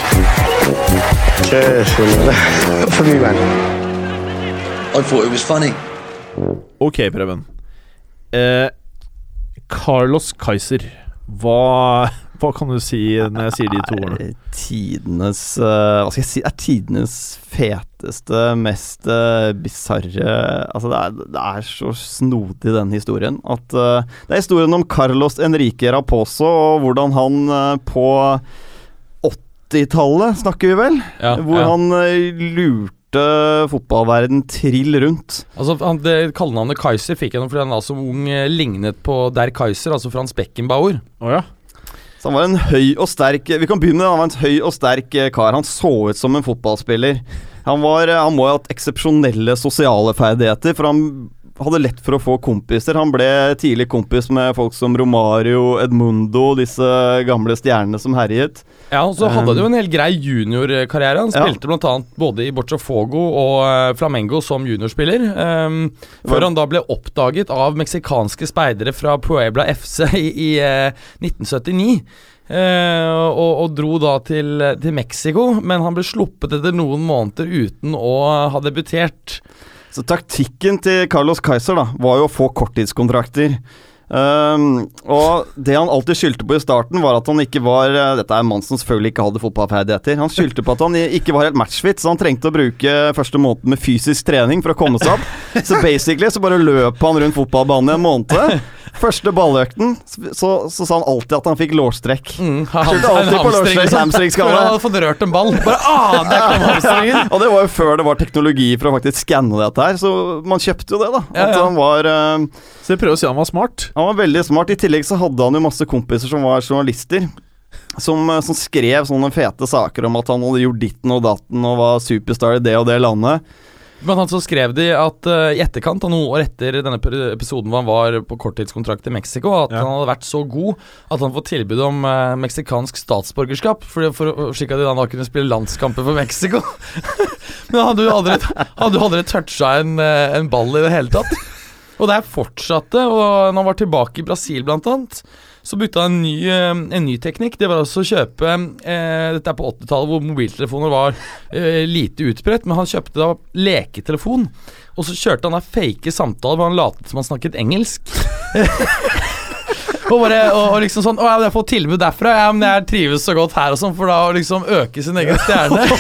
Cheers. For me, man. I thought it was funny. Ok, Preben. Eh, Carlos Kaiser. Hva, hva kan du si når jeg sier de to ordene? Er Tidenes eh, Hva skal jeg si? Er tidenes feteste, mest uh, bisarre Altså, det er, det er så snodig, den historien. At eh, Det er historien om Carlos Enrique Raposo, og hvordan han eh, på 80-tallet, snakker vi vel? Ja, hvor ja. han eh, lurte fotballverden trill rundt. Altså, han, det Kallenavnet Kaiser fikk han fordi han da som ung eh, lignet på Der Kaiser, altså Frans Beckenbauer. Oh, ja. Så han var en høy og sterk Vi kan begynne. Han var en høy og sterk eh, kar. Han så ut som en fotballspiller. Han, var, eh, han må ha hatt eksepsjonelle sosiale ferdigheter, for han hadde lett for å få kompiser. Han ble tidlig kompis med folk som Romario, Edmundo, disse gamle stjernene som herjet. Ja, og så hadde han jo en helt grei juniorkarriere. Han spilte blant annet både i Botafogo og eh, Flamengo som juniorspiller. um, før han da ble oppdaget av meksikanske speidere fra Puebla FC i, i uh, 1979. Uh, og, og dro da til, til Mexico, men han ble sluppet etter noen måneder uten å ha debutert. Så taktikken til Carlos Kaiser da, var jo å få korttidskontrakter. Um, og det han alltid skyldte på i starten, var at han ikke var eh, Dette er en mann som selvfølgelig ikke hadde fotballferdigheter. Han skyldte på at han ikke var helt matchfit, så han trengte å bruke første måneden med fysisk trening for å komme seg opp. Så basically så bare løp han rundt fotballbanen i en måned. Første balløkten så, så sa han alltid at han fikk lårstrekk. Mm, Kjørte alltid på lårstrekk. Han hadde fått rørt en ball. Bare ante der kom hamstringen! Og det var jo før det var teknologi for å faktisk skanne dette her, så man kjøpte jo det, da. Ja, At ja. han var uh, Så jeg prøver å si han var smart. Han var veldig smart. I tillegg så hadde han jo masse kompiser som var journalister. Som, eh, som skrev sånne fete saker om at han hadde gjort ditten og datten og var superstar i det og det landet. Blant annet så skrev de at uh, i etterkant, av noen år etter denne episoden hvor han var på korttidskontrakt i Mexico, at Ja. han hadde vært så god at han fått tilbud om uh, meksikansk statsborgerskap, for, for, slik at de da kunne spille landskamper for Mexico. Men han hadde jo aldri, hadde aldri toucha en, eh, en ball i det hele tatt. Og det her fortsatte, og når han var tilbake i Brasil blant annet, så bytta han en ny, eh, en ny teknikk. Det var altså å kjøpe eh, Dette er på 80-tallet hvor mobiltelefoner var eh, lite utbredt, men han kjøpte da leketelefon. Og så kjørte han da fake samtaler hvor han latet som han snakket engelsk. og, bare, og, og liksom sånn Å ja, jeg fått tilbud derfra. Ja, men jeg trives så godt her og sånn, for da å liksom øke sin egen stjerne.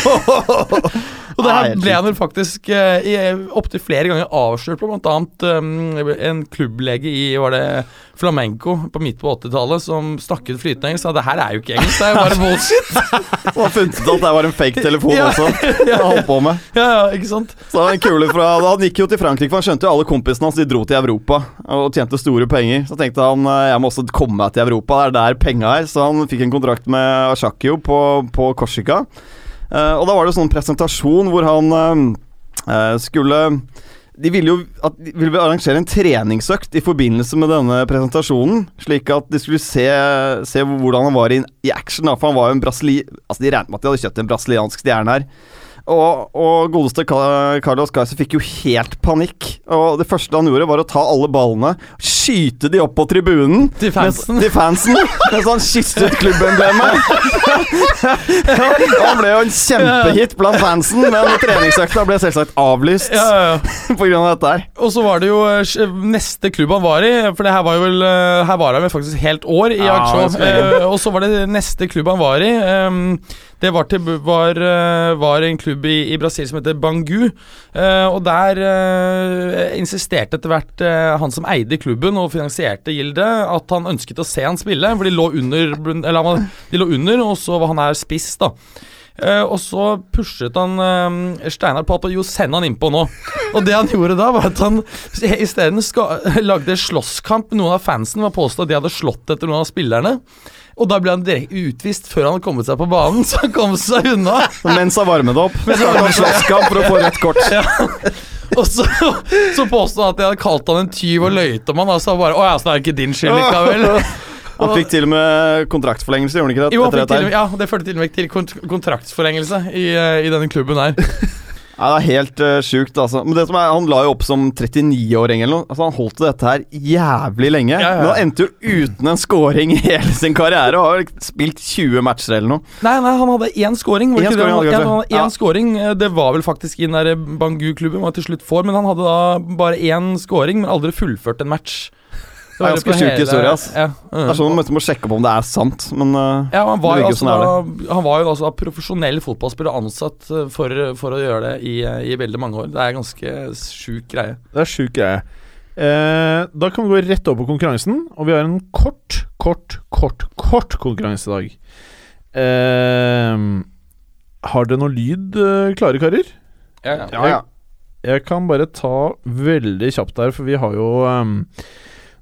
Og det her ble han vel faktisk eh, opptil flere ganger avslørt på, blant annet um, en klubblege i var det flamenco på midt på 80-tallet som snakket flytende engelsk. Sa det her er jo ikke engelsk, det er jo bare bullshit. Og har funnet ut at det var en fake telefon Ja. også. Han holdt på med ja, ja, ikke sant? Så det en kule fra Han gikk jo til Frankrike, for han skjønte jo alle kompisene hans De dro til Europa og tjente store penger. Så tenkte han eh, jeg må også komme meg til Europa, det er der penga er. Så han fikk en kontrakt med Ashakio på, på Korsika. Eh, og da var det sånn presentasjon hvor han eh, skulle de ville jo at de ville arrangere en treningsøkt i forbindelse med denne presentasjonen. Slik at de skulle se, se hvordan han var i, i action. Da, for han var jo en brasili... Altså De regnet med at de hadde kjøpt en brasiliansk stjerne her. Og, og godeste Carlos Kaiser fikk jo helt panikk. Og det første han gjorde, var å ta alle ballene, skyte de opp på tribunen. Til fansen. Mens, til fansen mens han kysset klubbemblemet. Han ble jo en kjempehit blant fansen, men treningsøkta ble selvsagt avlyst Ja, ja, ja. på grunn av dette her. Og så var det jo eh, neste klubb han var i, for det her var jo vel eh, Her var han vel faktisk helt år i Ja, ingen Eh, og så var det neste klubb han var i. ehm, det var, til, var, eh, var en klubb i, i Brasil som heter Bangu. Eh, og der eh, insisterte etter hvert han som eide klubben og finansierte Gilde, at han ønsket å se han spille, for de lå under, eller, de lå under og så var han her spiss, da. Uh, og så pushet han uh, Steinar på at jo, send han innpå nå. Og det han gjorde da, var at han isteden lagde slåsskamp. Noen av fansen var påstått at de hadde slått etter noen av spillerne. Og da ble han direkte utvist før han hadde kommet seg på banen, så han kom seg unna. Mens han varmet opp, slåsskamp for å få rødt kort. Og så, så påstod han at jeg hadde kalt han en tyv og løyet om han. Og så bare Å ja, så det er ikke din skyld likevel. Han fikk til og med kontraktsforlengelse, gjorde han ikke det? Jo, han fikk til, ja, det førte til og med til kont kontraktsforlengelse i, eh, i denne klubben her. Ja, det er helt uh, sjukt, altså. Men det som er, han la jo opp som 39-åring eller noe. Altså, han holdt til dette her jævlig lenge. Ja, ja. Men han endte jo uten en scoring i hele sin karriere og har spilt 20 matcher eller noe. Nei, nei, han hadde én scoring. Var det det? scoring hadde han han hadde Ja. scoring. Eh, Det var vel faktisk i den der Bangu-klubben var til slutt får, men han hadde da bare én scoring, men aldri fullført en match. Det er ganske sjuk historie, ass. Ja, Det er sånn Man må sjekke opp om det er sant, men uh, ja han, var jo altså da, han var jo altså profesjonell fotballspiller ansatt eh, for, for å gjøre det i, eh, i veldig mange år. Det er ganske sjuk greie. Det er sjuk greie. Eh, da kan vi gå rett over på konkurransen, og vi har en kort, kort, kort, kort konkurranse i dag. Eh, har dere noe lyd eh, klare, karer? Ja, ja, ja. Jeg kan bare ta veldig kjapt der, for vi har jo ehm,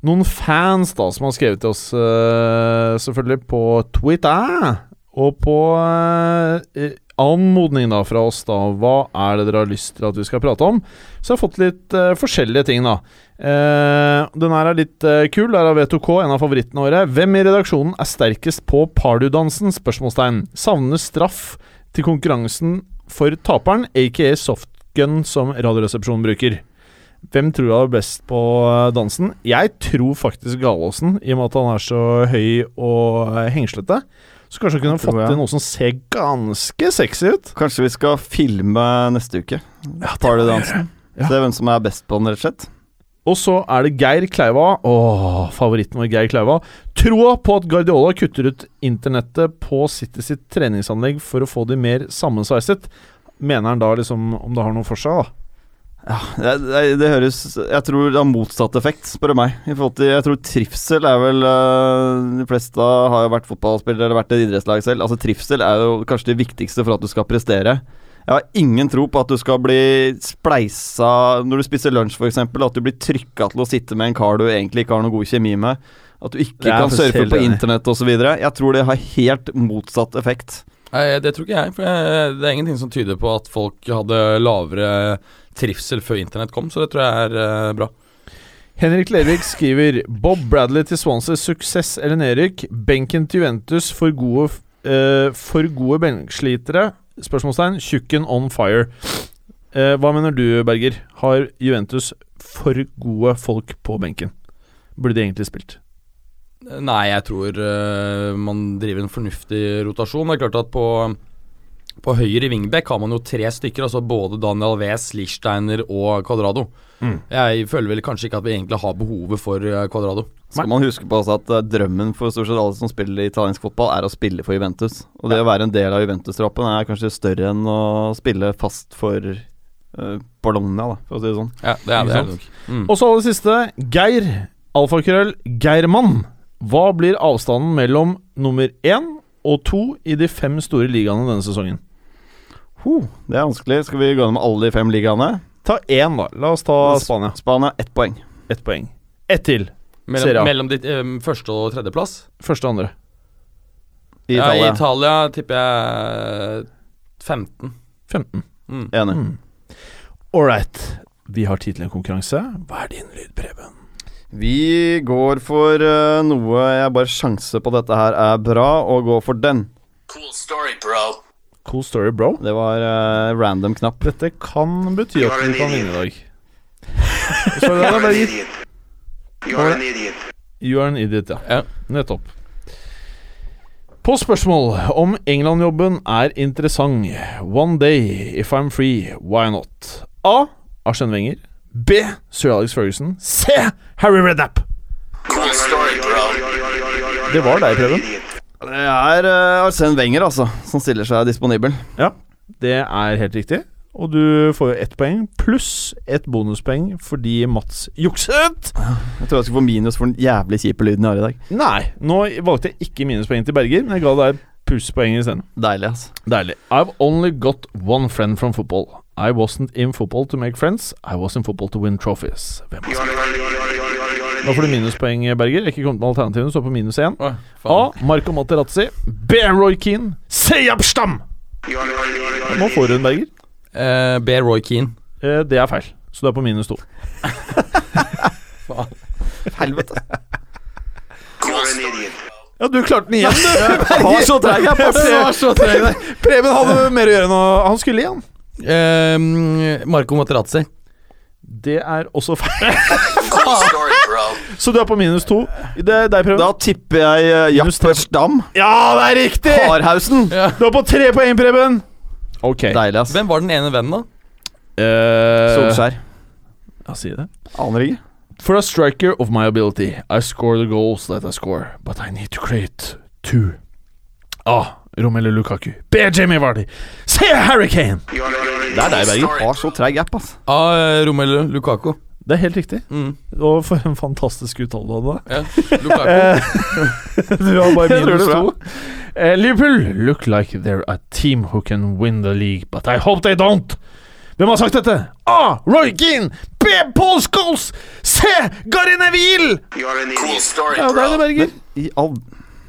noen fans da som har skrevet til oss, uh, selvfølgelig, på Twitter. Og på uh, anmodning da fra oss, da, hva er det dere har lyst til at vi skal prate om? Så jeg har fått litt uh, forskjellige ting, da. Den her er litt kul. Der er V2K, en av favorittene våre. Hvem i redaksjonen er sterkest på pardudansen? Spørsmålstegn. Savner straff til konkurransen for taperen, aka softgun, som Radioresepsjonen bruker. Hvem tror du er best på eh, dansen? Jeg tror faktisk Galåsen, i og med at han er så høy og eh, hengslete. Så kanskje han kunne fått jeg. til noe som ser ganske sexy ut. Kanskje vi skal filme neste uke? Partydansen. Ja. Se hvem som er best på den, rett og slett. Og så er det Geir Kleiva. Åh, favoritten vår, Geir Kleiva. Troa på at Guardiola kutter ut internettet på City sitt treningsanlegg for å få de mer sammensveiset. Mener han da liksom om det har noe for seg, da? Det, det, det høres Jeg tror det har motsatt effekt, spør du meg. I forhold til, jeg tror trivsel er vel øh, De fleste har jo vært fotballspillere eller vært i et idrettslag selv. Altså Trivsel er jo kanskje det viktigste for at du skal prestere. Jeg har ingen tro på at du skal bli spleisa når du spiser lunsj, f.eks. At du blir trykka til å sitte med en kar du egentlig ikke har noe god kjemi med. At du ikke kan surfe på internett osv. Jeg tror det har helt motsatt effekt. Nei, det tror ikke jeg. For det er ingenting som tyder på at folk hadde lavere trivsel før internett kom, så det tror jeg er eh, bra. Henrik Lervik skriver Bob Bradley til Swansea, suksess eller nedrykk? Benken til Juventus for gode, uh, for gode benkslitere? Spørsmålstegn. Tjukken on fire. Uh, hva mener du, Berger? Har Juventus for gode folk på benken? Burde de egentlig spilt? Nei, jeg tror uh, man driver en fornuftig rotasjon. Det er klart at på, På høyre vingbekk har man jo tre stykker, altså både Daniel Wes, Lichsteiner og Cuadrado. Mm. Jeg føler vel kanskje ikke at vi egentlig har behovet for eh, Cuadrado. Skal man huske på også at eh, drømmen for stort sett alle som spiller italiensk fotball, er å spille for Juventus. Og det å være en del av Juventus-troppen er kanskje større enn å spille fast for uh, Bologna, da, for å si det sånn. Ja, det er Ikke det. Er det. Mm. Og så det siste, Geir. Alfakrøll Geirmann. Hva blir avstanden mellom nummer én og to i de fem store ligaene denne sesongen? Ho, det er vanskelig. Skal vi gå gjennom alle de fem ligaene? Ta én, da. La oss ta Spania. Spania ett poeng. Ett poeng. Ett til. Mellom, mellom ditt, eh, første og tredjeplass? Første og andre. I Ja, I Italia. Italia tipper jeg 15. 15. Mm. Enig. Mm. All right. Vi har tid til en konkurranse. Hva er din lyd, Preben? Vi går for uh, noe jeg bare sjanser på dette her er bra, og går for den. Cool story, bro. Cool story, bro. Det var uh, random knapp. Dette kan bety at du kan vinne i dag. Så det er an bare gitt. idiot. You're an idiot. You are an idiot, ja. Ja. Nettopp. På spørsmål om England-jobben er interessant One day, if I'm free, why not? A. Arsen Wenger. B. Sir Alex Ferguson. C. Harry Redknapp. Cool story, bro. Det var deg, Preben. Det er uh, Arsen Wenger, altså, som stiller seg disponibel. Ja, det er helt riktig. Og du får jo ett poeng pluss ett bonuspoeng fordi Mats jukset. Jeg tror jeg skulle få minus for den jævlig kjipe lyden jeg har i dag. Nei, nå valgte jeg ikke minuspoeng til Berger, men jeg ga deg plusspoeng isteden. Deilig, altså. Deilig. I've only got one friend from football. I wasn't in football to make friends. I was in football to win trophies. Hvem er sagt Nå får du minuspoeng, Berger. Ikke kommet med alternativene, så på minus én. Oh, A. Marco Materazzi. B. Roy Keane. C. Abstam! Nå får du den, Berger. Uh, B. Roy Keane. Uh, det er feil, så du er på minus to. Helvete. An idiot. Ja, du klarte den igjen, du! Var så treig. Preben, Preben hadde mer å gjøre enn å Han skulle igjen. Uh, Marco Materazzi. Det er også feil. Cool story, bro. Så du er på minus to. Det er deg, Preben. Da tipper jeg uh, Minus Ja, det er riktig! Harhausen. Du er på tre poeng, Preben. Ok. Deilig, ass. Hvem var den ene vennen, da? Uh, Solskjær. Ja, si det. Aner ikke. For a striker of my ability, I score the goals that I score, but I need to create two. A. Romelu Lukaku. B. Jamie Vardy. C. Harry Kane. Det er deg, Berger. Har så treig app, ass. A. eh, Romelu Lukako. Det er helt riktig. Mm. Og for en fantastisk uttale du hadde. Ja, Lukaku. Eh, du har bare minus to. Uh, Liverpool look like they're a team who can win the league, but I hope they don't. Hvem har sagt dette? A. Roy Keane. B. Paul Scholes. C. Gary Neville. Cool story, Ja, det er det, bro. Men, I all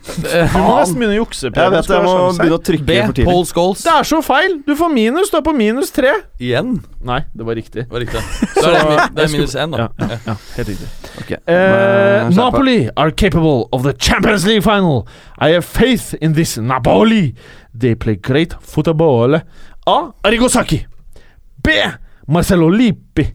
Du må nesten begynne å jukse. Jeg vet jeg må her. begynne å trykke B. for tidlig. Paul Scholes. Det er så feil! Du får minus. Du er på minus tre. Igjen. Nei, det var riktig. Det var riktig. Så er det, er minus én, da. Ja, ja, ja helt riktig. Okay. Deg. Napoli are capable of the Champions League final. I have faith in this Napoli. They play great football. A. Arigosaki. B. Marcelo Lippi.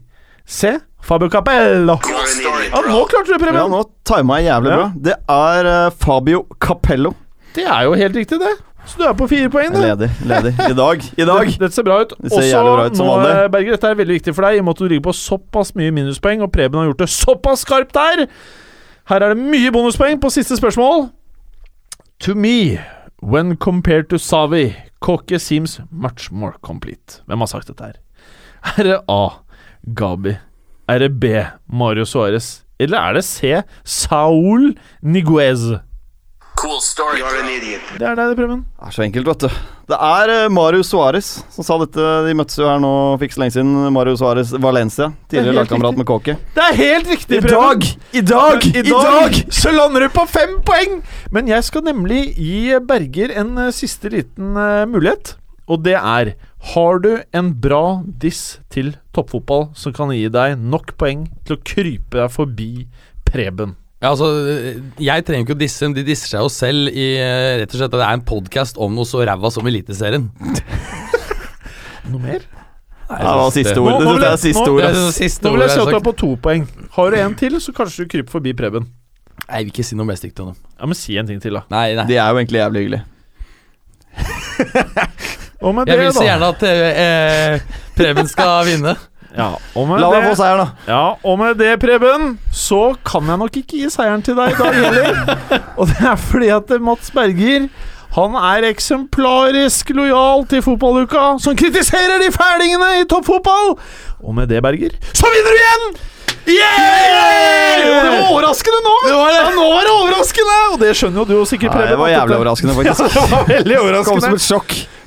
C. Fabio Capello. Story, Ja, nå klarte du, Ja, Preben. nå tima jeg jævlig Ja. bra. Det er uh, Fabio Capello. Det er jo helt riktig, det. Så du er på fire poeng, da. Ledig. ledig. I dag. I dag. Dette ser bra ut. Det ser Også nå, Berger, dette er veldig viktig for deg, i og med at du ligger på såpass mye minuspoeng, og Preben har gjort det såpass skarpt der. Her er det mye bonuspoeng på siste spørsmål. To me, when compared to Savi, Koke seems much more complete. Hvem har sagt dette her? Er det A. Gabi? Er det B. Mario Suárez? Eller er det C. Saul Niguez? Cool story, idiot. Det er deg, det, Preben. Det er så enkelt, vet du. Det er uh, Mario Suárez som sa dette. De møttes jo her nå fikk så lenge siden. Mario Suárez Valencia. Er Tidligere lagkamerat med Kåke. Det er helt riktig, I Preben. dag! I dag! I dag så lander du på fem poeng! Men jeg skal nemlig gi Berger en eh, siste liten eh, mulighet. Og det er Har du en bra diss til toppfotball som kan gi deg nok poeng til å krype deg forbi Preben? Ja, altså, jeg trenger ikke å disse dem, de disser seg jo selv i rett og slett at det er en podkast om noe så ræva som Eliteserien. Noe mer? Nei, det var siste Nå- ord. nå Det vil jeg jeg- er siste nå- ord. Det ass. det siste Nå vil jeg ordet se at du er på to poeng. Har du en til, så kanskje du kryper forbi Preben. Nei, jeg vil ikke si noe mer stygt om dem. Ja, Men si en ting til, da. Nei, nei. De er jo egentlig jævlig hyggelige. Og med Jeg det, vil så da gjerne at eh, Preben skal vinne. ja, og med La meg det, få seieren, da. Ja, og med det, Preben, så kan jeg nok ikke gi seieren til deg i dag heller. og det er fordi at Mats Berger han er eksemplarisk lojal til fotballuka, som kritiserer de fælingene i toppfotball! Og med det, Berger, så vinner du igjen! Yeah! Det var overraskende nå! Ja, nå var det overraskende! Og det skjønner jo du sikkert, Preben. Preben. det var jævlig overraskende, faktisk. Ja, det var veldig Kom som et sjokk.